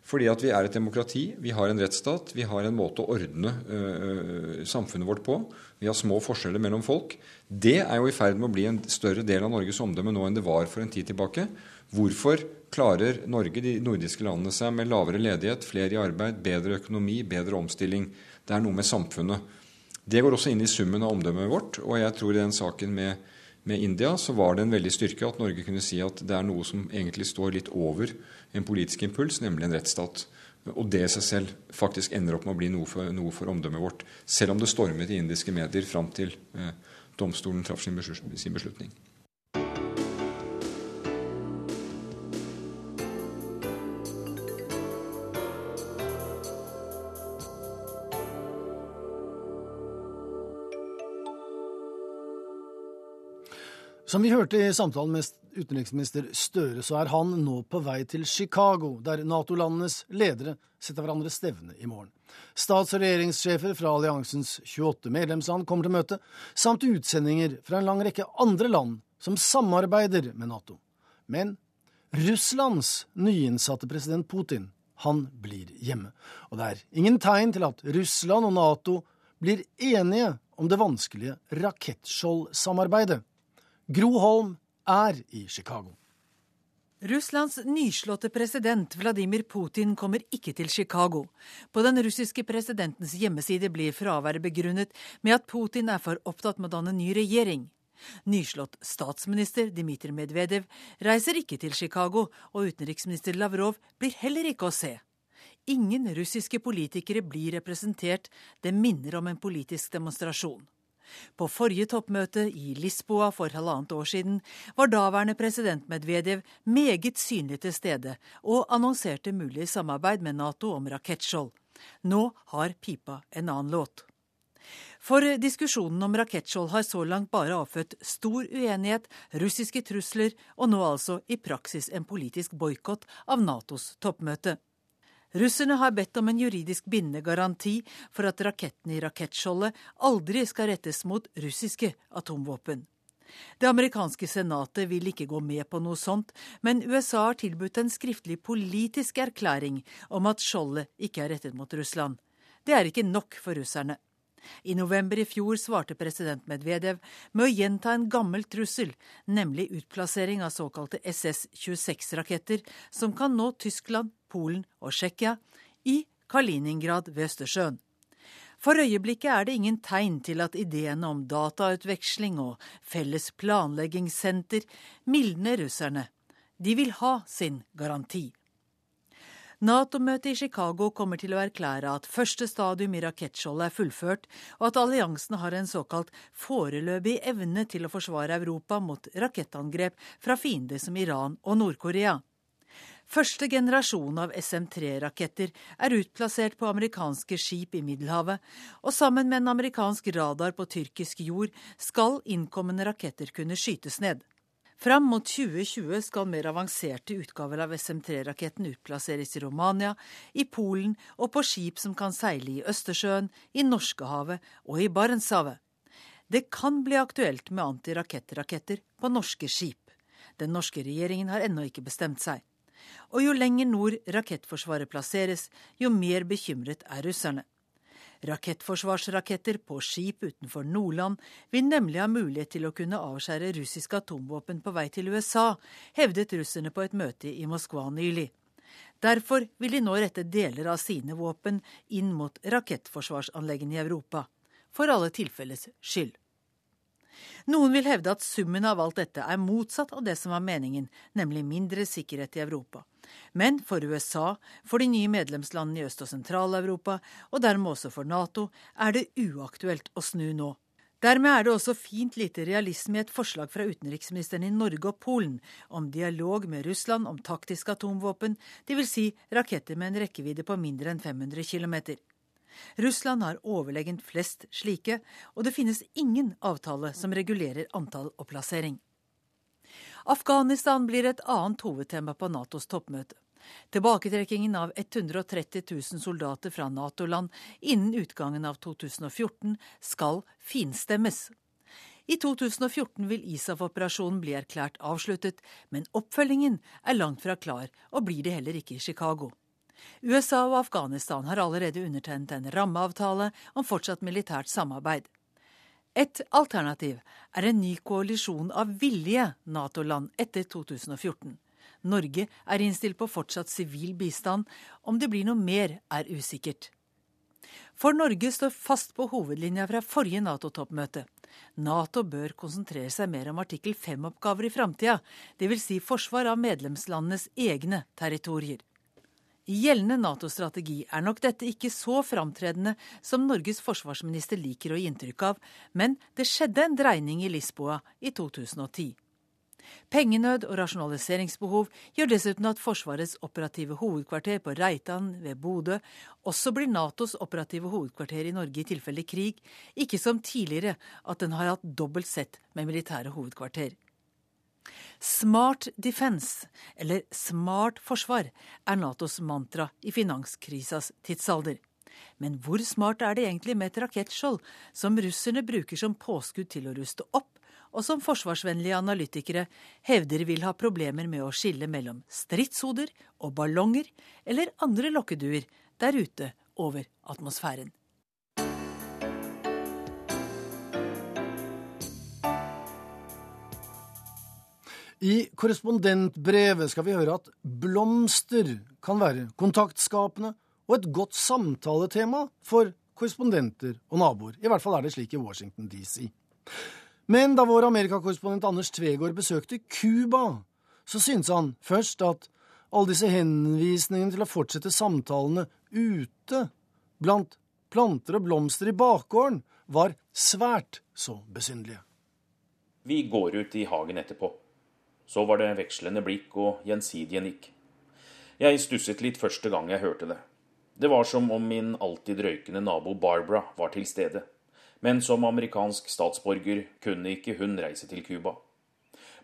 Fordi at vi er et demokrati, vi har en rettsstat, vi har en måte å ordne ø, samfunnet vårt på. Vi har små forskjeller mellom folk. Det er jo i ferd med å bli en større del av Norges omdømme nå enn det var for en tid tilbake. Hvorfor klarer Norge, de nordiske landene, seg med lavere ledighet, flere i arbeid, bedre økonomi, bedre omstilling? Det er noe med samfunnet. Det går også inn i summen av omdømmet vårt, og jeg tror i den saken med med India, så var det en veldig styrke at Norge kunne si at det er noe som egentlig står litt over en politisk impuls, nemlig en rettsstat. Og det i seg selv faktisk ender opp med å bli noe for, noe for omdømmet vårt. Selv om det stormet i indiske medier fram til eh, domstolen traff sin beslutning. Som vi hørte i samtalen med utenriksminister Støre, så er han nå på vei til Chicago, der Nato-landenes ledere setter hverandre stevne i morgen. Stats- og regjeringssjefer fra alliansens 28 medlemsland kommer til møte, samt utsendinger fra en lang rekke andre land som samarbeider med Nato. Men Russlands nyinnsatte president Putin, han blir hjemme. Og det er ingen tegn til at Russland og Nato blir enige om det vanskelige rakettskjoldsamarbeidet. Gro Holm er i Chicago. Russlands nyslåtte president Vladimir Putin kommer ikke til Chicago. På den russiske presidentens hjemmeside blir fraværet begrunnet med at Putin er for opptatt med å danne ny regjering. Nyslått statsminister Dmitrij Medvedev reiser ikke til Chicago, og utenriksminister Lavrov blir heller ikke å se. Ingen russiske politikere blir representert, det minner om en politisk demonstrasjon. På forrige toppmøte i Lisboa for halvannet år siden var daværende president Medvedev meget synlig til stede og annonserte mulig samarbeid med Nato om rakettskjold. Nå har pipa en annen låt. For diskusjonen om rakettskjold har så langt bare avfødt stor uenighet, russiske trusler og nå altså i praksis en politisk boikott av Natos toppmøte. Russerne har bedt om en juridisk bindende garanti for at rakettene i rakettskjoldet aldri skal rettes mot russiske atomvåpen. Det amerikanske senatet vil ikke gå med på noe sånt, men USA har tilbudt en skriftlig politisk erklæring om at skjoldet ikke er rettet mot Russland. Det er ikke nok for russerne. I november i fjor svarte president Medvedev med å gjenta en gammel trussel, nemlig utplassering av såkalte SS-26-raketter som kan nå Tyskland, Polen og Tsjekkia, i Kaliningrad ved Østersjøen. For øyeblikket er det ingen tegn til at ideene om datautveksling og felles planleggingssenter mildner russerne. De vil ha sin garanti. Nato-møtet i Chicago kommer til å erklære at første stadium i rakettskjoldet er fullført, og at alliansen har en såkalt foreløpig evne til å forsvare Europa mot rakettangrep fra fiender som Iran og Nord-Korea. Første generasjon av SM-3-raketter er utplassert på amerikanske skip i Middelhavet, og sammen med en amerikansk radar på tyrkisk jord skal innkommende raketter kunne skytes ned. Fram mot 2020 skal mer avanserte utgaver av SM-3-raketten utplasseres i Romania, i Polen og på skip som kan seile i Østersjøen, i Norskehavet og i Barentshavet. Det kan bli aktuelt med antirakettraketter på norske skip. Den norske regjeringen har ennå ikke bestemt seg. Og jo lenger nord rakettforsvaret plasseres, jo mer bekymret er russerne. Rakettforsvarsraketter på skip utenfor Nordland vil nemlig ha mulighet til å kunne avskjære russiske atomvåpen på vei til USA, hevdet russerne på et møte i Moskva nylig. Derfor vil de nå rette deler av sine våpen inn mot rakettforsvarsanleggene i Europa. For alle tilfelles skyld. Noen vil hevde at summen av alt dette er motsatt av det som var meningen, nemlig mindre sikkerhet i Europa. Men for USA, for de nye medlemslandene i Øst- og Sentral-Europa, og dermed også for Nato, er det uaktuelt å snu nå. Dermed er det også fint lite realisme i et forslag fra utenriksministeren i Norge og Polen om dialog med Russland om taktiske atomvåpen, dvs. Si raketter med en rekkevidde på mindre enn 500 km. Russland har overlegent flest slike, og det finnes ingen avtale som regulerer antall og plassering. Afghanistan blir et annet hovedtema på Natos toppmøte. Tilbaketrekkingen av 130 000 soldater fra Nato-land innen utgangen av 2014 skal finstemmes. I 2014 vil ISAF-operasjonen bli erklært avsluttet, men oppfølgingen er langt fra klar, og blir det heller ikke i Chicago. USA og Afghanistan har allerede undertegnet en rammeavtale om fortsatt militært samarbeid. Et alternativ er en ny koalisjon av villige Nato-land etter 2014. Norge er innstilt på fortsatt sivil bistand. Om det blir noe mer, er usikkert. For Norge står fast på hovedlinja fra forrige Nato-toppmøte. Nato bør konsentrere seg mer om artikkel 5-oppgaver i framtida, dvs. Si forsvar av medlemslandenes egne territorier. I gjeldende Nato-strategi er nok dette ikke så framtredende som Norges forsvarsminister liker å gi inntrykk av, men det skjedde en dreining i Lisboa i 2010. Pengenød og rasjonaliseringsbehov gjør dessuten at Forsvarets operative hovedkvarter på Reitan ved Bodø også blir Natos operative hovedkvarter i Norge i tilfelle krig, ikke som tidligere at den har hatt dobbelt sett med militære hovedkvarter. Smart defense, eller smart forsvar, er Natos mantra i finanskrisas tidsalder. Men hvor smart er det egentlig med et rakettskjold som russerne bruker som påskudd til å ruste opp, og som forsvarsvennlige analytikere hevder vil ha problemer med å skille mellom stridshoder og ballonger eller andre lokkeduer der ute over atmosfæren. I korrespondentbrevet skal vi høre at blomster kan være kontaktskapende og et godt samtaletema for korrespondenter og naboer. I hvert fall er det slik i Washington DC. Men da vår amerikakorrespondent Anders Tvegård besøkte Cuba, så syntes han først at alle disse henvisningene til å fortsette samtalene ute, blant planter og blomster i bakgården, var svært så besynderlige. Vi går ut i hagen etterpå. Så var det vekslende blikk og gjensidige nikk. Jeg stusset litt første gang jeg hørte det. Det var som om min alltid røykende nabo Barbara var til stede. Men som amerikansk statsborger kunne ikke hun reise til Cuba.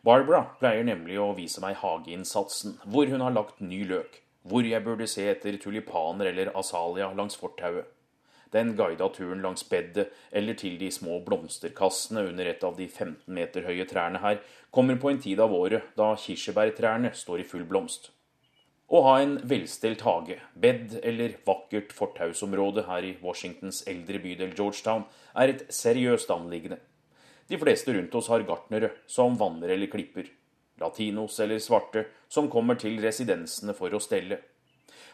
Barbara pleier nemlig å vise meg hageinnsatsen, hvor hun har lagt ny løk, hvor jeg burde se etter tulipaner eller asalia langs fortauet. Den guida turen langs bedet eller til de små blomsterkassene under et av de 15 meter høye trærne her kommer på en tid av året da kirsebærtrærne står i full blomst. Å ha en velstelt hage, bed eller vakkert fortausområde her i Washingtons eldre bydel Georgetown er et seriøst anliggende. De fleste rundt oss har gartnere som vanner eller klipper. Latinos eller svarte som kommer til residensene for å stelle.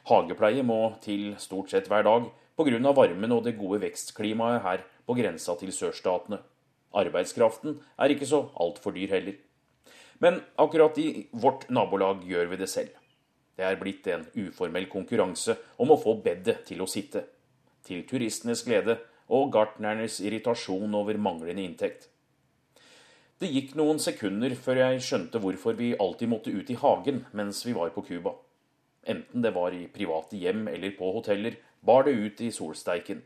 Hagepleie må til stort sett hver dag, pga. varmen og det gode vekstklimaet her på grensa til sørstatene. Arbeidskraften er ikke så altfor dyr heller. Men akkurat i vårt nabolag gjør vi det selv. Det er blitt en uformell konkurranse om å få bedet til å sitte. Til turistenes glede og gartnernes irritasjon over manglende inntekt. Det gikk noen sekunder før jeg skjønte hvorfor vi alltid måtte ut i hagen mens vi var på Cuba. Enten det var i private hjem eller på hoteller, bar det ut i solsteiken.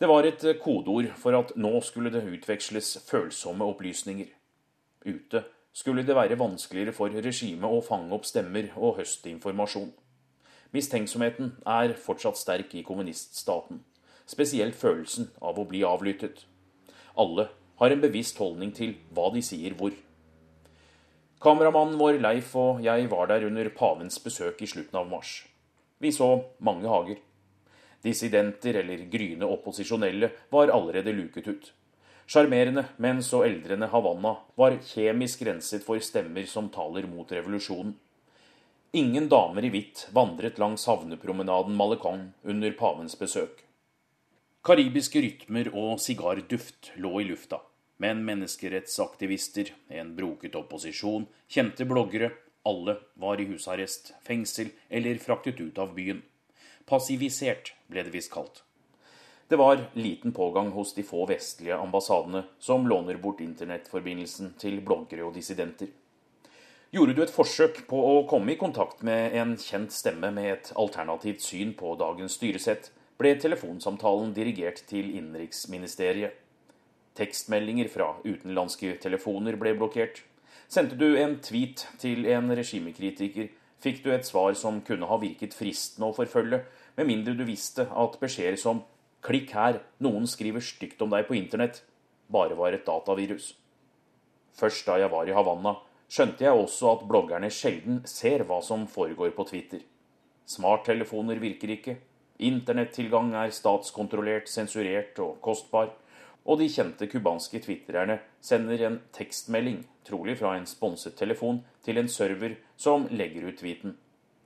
Det var et kodeord for at nå skulle det utveksles følsomme opplysninger. Ute skulle det være vanskeligere for regimet å fange opp stemmer og høste informasjon. Mistenksomheten er fortsatt sterk i kommuniststaten, spesielt følelsen av å bli avlyttet. Alle har en bevisst holdning til hva de sier hvor. Kameramannen vår Leif og jeg var der under pavens besøk i slutten av mars. Vi så mange hager. Dissidenter eller gryende opposisjonelle var allerede luket ut. Sjarmerende, men så eldrende Havanna var kjemisk renset for stemmer som taler mot revolusjonen. Ingen damer i hvitt vandret langs havnepromenaden Malecon under pavens besøk. Karibiske rytmer og sigarduft lå i lufta, men menneskerettsaktivister, en broket opposisjon, kjente bloggere, alle var i husarrest, fengsel eller fraktet ut av byen. Passivisert, ble det visst kalt. Det var liten pågang hos de få vestlige ambassadene som låner bort internettforbindelsen til bloggere og dissidenter. Gjorde du et forsøk på å komme i kontakt med en kjent stemme med et alternativt syn på dagens styresett, ble telefonsamtalen dirigert til Innenriksministeriet. Tekstmeldinger fra utenlandske telefoner ble blokkert. Sendte du en tweet til en regimekritiker, fikk du et svar som kunne ha virket fristende å forfølge, med mindre du visste at beskjeder som 'klikk her, noen skriver stygt om deg på internett', bare var et datavirus. Først da jeg var i Havanna, skjønte jeg også at bloggerne sjelden ser hva som foregår på Twitter. Smarttelefoner virker ikke, internettilgang er statskontrollert, sensurert og kostbar, og de kjente cubanske twitrerne sender en tekstmelding, trolig fra en sponset telefon, til en server som legger ut tweeten.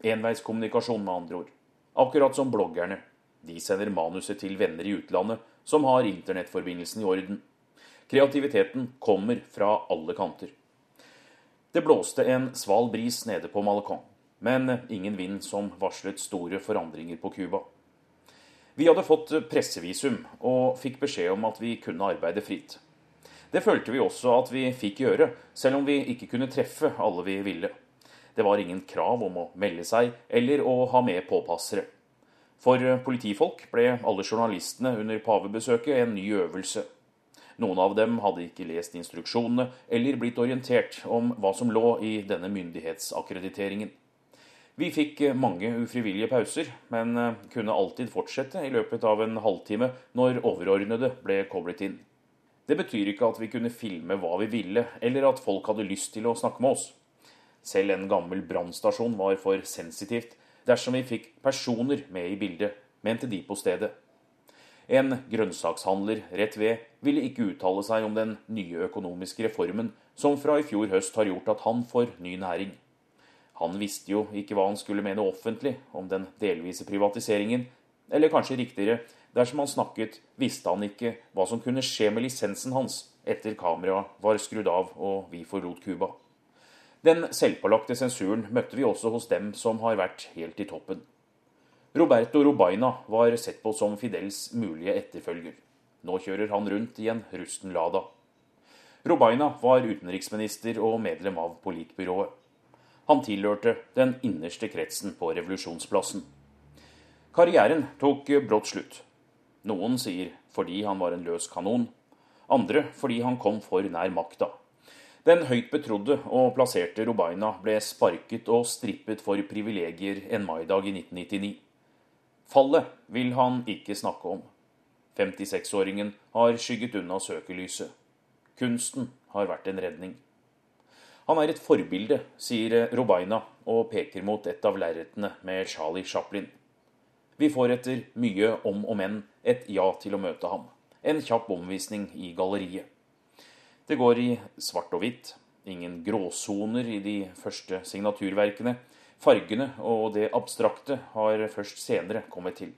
Enveiskommunikasjon, med andre ord. Akkurat som bloggerne. De sender manuset til venner i utlandet som har internettforbindelsen i orden. Kreativiteten kommer fra alle kanter. Det blåste en sval bris nede på Malecon, men ingen vind som varslet store forandringer på Cuba. Vi hadde fått pressevisum og fikk beskjed om at vi kunne arbeide fritt. Det følte vi også at vi fikk gjøre, selv om vi ikke kunne treffe alle vi ville. Det var ingen krav om å melde seg eller å ha med påpassere. For politifolk ble alle journalistene under pavebesøket en ny øvelse. Noen av dem hadde ikke lest instruksjonene eller blitt orientert om hva som lå i denne myndighetsakkrediteringen. Vi fikk mange ufrivillige pauser, men kunne alltid fortsette i løpet av en halvtime når overordnede ble koblet inn. Det betyr ikke at vi kunne filme hva vi ville, eller at folk hadde lyst til å snakke med oss. Selv en gammel brannstasjon var for sensitivt dersom vi fikk personer med i bildet, mente de på stedet. En grønnsakshandler rett ved ville ikke uttale seg om den nye økonomiske reformen som fra i fjor høst har gjort at han får ny næring. Han visste jo ikke hva han skulle mene offentlig om den delvise privatiseringen, eller kanskje riktigere, dersom han snakket, visste han ikke hva som kunne skje med lisensen hans etter kameraet var skrudd av og vi forlot Cuba. Den selvpålagte sensuren møtte vi også hos dem som har vært helt i toppen. Roberto Robaina var sett på som Fidels mulige etterfølger. Nå kjører han rundt i en rusten Lada. Robaina var utenriksminister og medlem av politbyrået. Han tilhørte den innerste kretsen på revolusjonsplassen. Karrieren tok brått slutt. Noen sier fordi han var en løs kanon, andre fordi han kom for nær makta. Den høyt betrodde og plasserte Robaina ble sparket og strippet for privilegier en maidag i 1999. Fallet vil han ikke snakke om. 56-åringen har skygget unna søkelyset. Kunsten har vært en redning. Han er et forbilde, sier Robaina og peker mot et av lerretene med Charlie Chaplin. Vi får etter mye om og men et ja til å møte ham. En kjapp omvisning i galleriet. Det går i svart og hvitt. Ingen gråsoner i de første signaturverkene. Fargene og det abstrakte har først senere kommet til.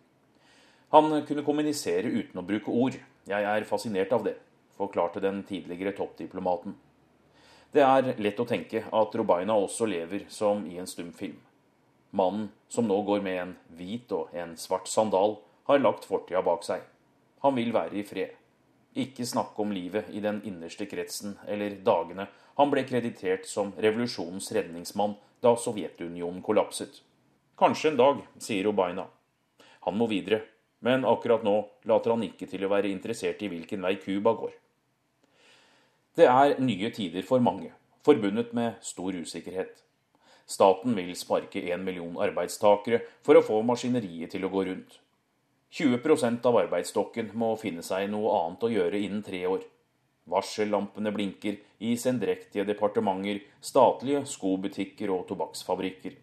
Han kunne kommunisere uten å bruke ord. Jeg er fascinert av det, forklarte den tidligere toppdiplomaten. Det er lett å tenke at Robaina også lever som i en stumfilm. Mannen som nå går med en hvit og en svart sandal, har lagt fortida bak seg. Han vil være i fred. Ikke snakke om livet i den innerste kretsen eller dagene han ble kreditert som revolusjonens redningsmann da Sovjetunionen kollapset. Kanskje en dag, sier Obaina. Han må videre, men akkurat nå later han ikke til å være interessert i hvilken vei Cuba går. Det er nye tider for mange, forbundet med stor usikkerhet. Staten vil sparke én million arbeidstakere for å få maskineriet til å gå rundt. 20% av arbeidsstokken må finne seg noe annet å gjøre innen tre år. Varsellampene blinker i sendrektige departementer, statlige skobutikker og tobakksfabrikker.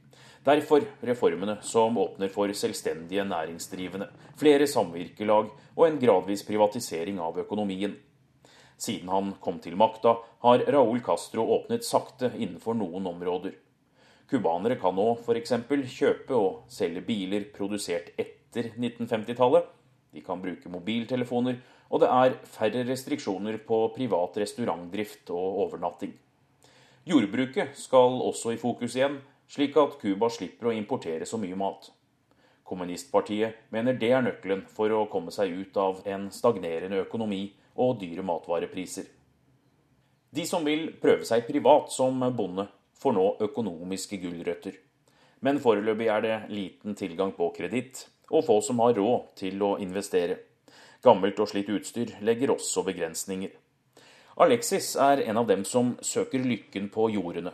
Derfor reformene som åpner for selvstendige næringsdrivende, flere samvirkelag og en gradvis privatisering av økonomien. Siden han kom til makta, har Raúl Castro åpnet sakte innenfor noen områder. Cubanere kan nå f.eks. kjøpe og selge biler produsert etter etter 1950-tallet. De kan bruke mobiltelefoner, og det er færre restriksjoner på privat restaurantdrift og overnatting. Jordbruket skal også i fokus igjen, slik at Cuba slipper å importere så mye mat. Kommunistpartiet mener det er nøkkelen for å komme seg ut av en stagnerende økonomi og dyre matvarepriser. De som vil prøve seg privat som bonde, får nå økonomiske gulrøtter. Men foreløpig er det liten tilgang på kreditt, og få som har råd til å investere. Gammelt og slitt utstyr legger også begrensninger. Alexis er en av dem som søker lykken på jordene.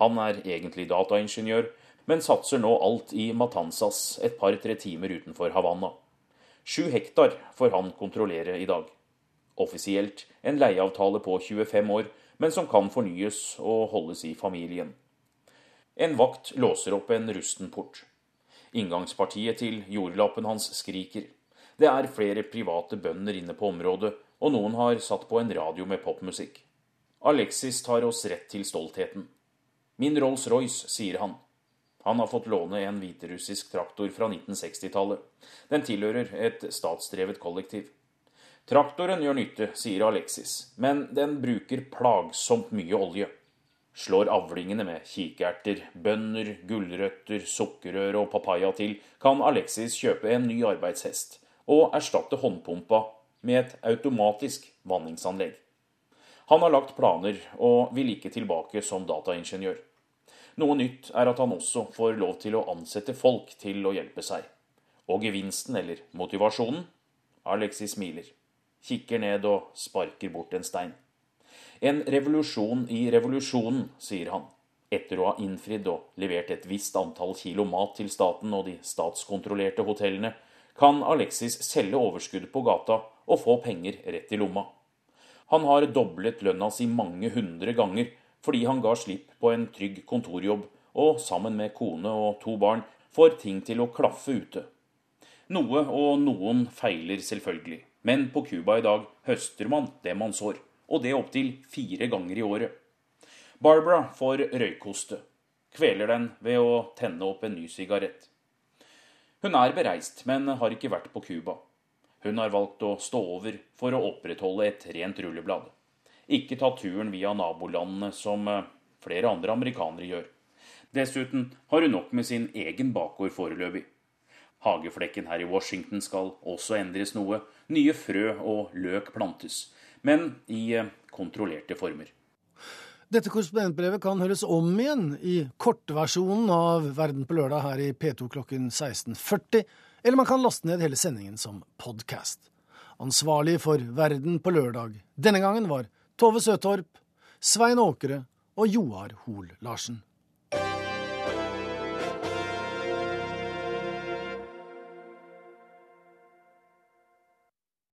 Han er egentlig dataingeniør, men satser nå alt i Matanzas, et par-tre timer utenfor Havanna. Sju hektar får han kontrollere i dag. Offisielt en leieavtale på 25 år, men som kan fornyes og holdes i familien. En vakt låser opp en rusten port. Inngangspartiet til jordlappen hans skriker. Det er flere private bønder inne på området, og noen har satt på en radio med popmusikk. Alexis tar oss rett til stoltheten. Min Rolls-Royce, sier han. Han har fått låne en hviterussisk traktor fra 1960-tallet. Den tilhører et statsdrevet kollektiv. Traktoren gjør nytte, sier Alexis, men den bruker plagsomt mye olje. Slår avlingene med kikerter, bønner, gulrøtter, sukkerrør og papaya til, kan Alexis kjøpe en ny arbeidshest og erstatte håndpumpa med et automatisk vanningsanlegg. Han har lagt planer og vil ikke tilbake som dataingeniør. Noe nytt er at han også får lov til å ansette folk til å hjelpe seg. Og gevinsten, eller motivasjonen? Alexis smiler kikker ned og sparker bort en stein. En revolusjon i revolusjonen, sier han. Etter å ha innfridd og levert et visst antall kilo mat til staten og de statskontrollerte hotellene, kan Alexis selge overskuddet på gata og få penger rett i lomma. Han har doblet lønna si mange hundre ganger fordi han ga slipp på en trygg kontorjobb og sammen med kone og to barn får ting til å klaffe ute. Noe og noen feiler selvfølgelig. Men på Cuba i dag høster man det man sår, og det opptil fire ganger i året. Barbara får røykoste, kveler den ved å tenne opp en ny sigarett. Hun er bereist, men har ikke vært på Cuba. Hun har valgt å stå over for å opprettholde et rent rulleblad. Ikke ta turen via nabolandene, som eh, flere andre amerikanere gjør. Dessuten har hun nok med sin egen bakgård foreløpig. Hageflekken her i Washington skal også endres noe. Nye frø og løk plantes, men i eh, kontrollerte former. Dette korrespondentbrevet kan høres om igjen i kortversjonen av Verden på lørdag her i P2 klokken 16.40, eller man kan laste ned hele sendingen som podkast. Ansvarlig for Verden på lørdag denne gangen var Tove Søtorp, Svein Åkre og Joar Hoel Larsen.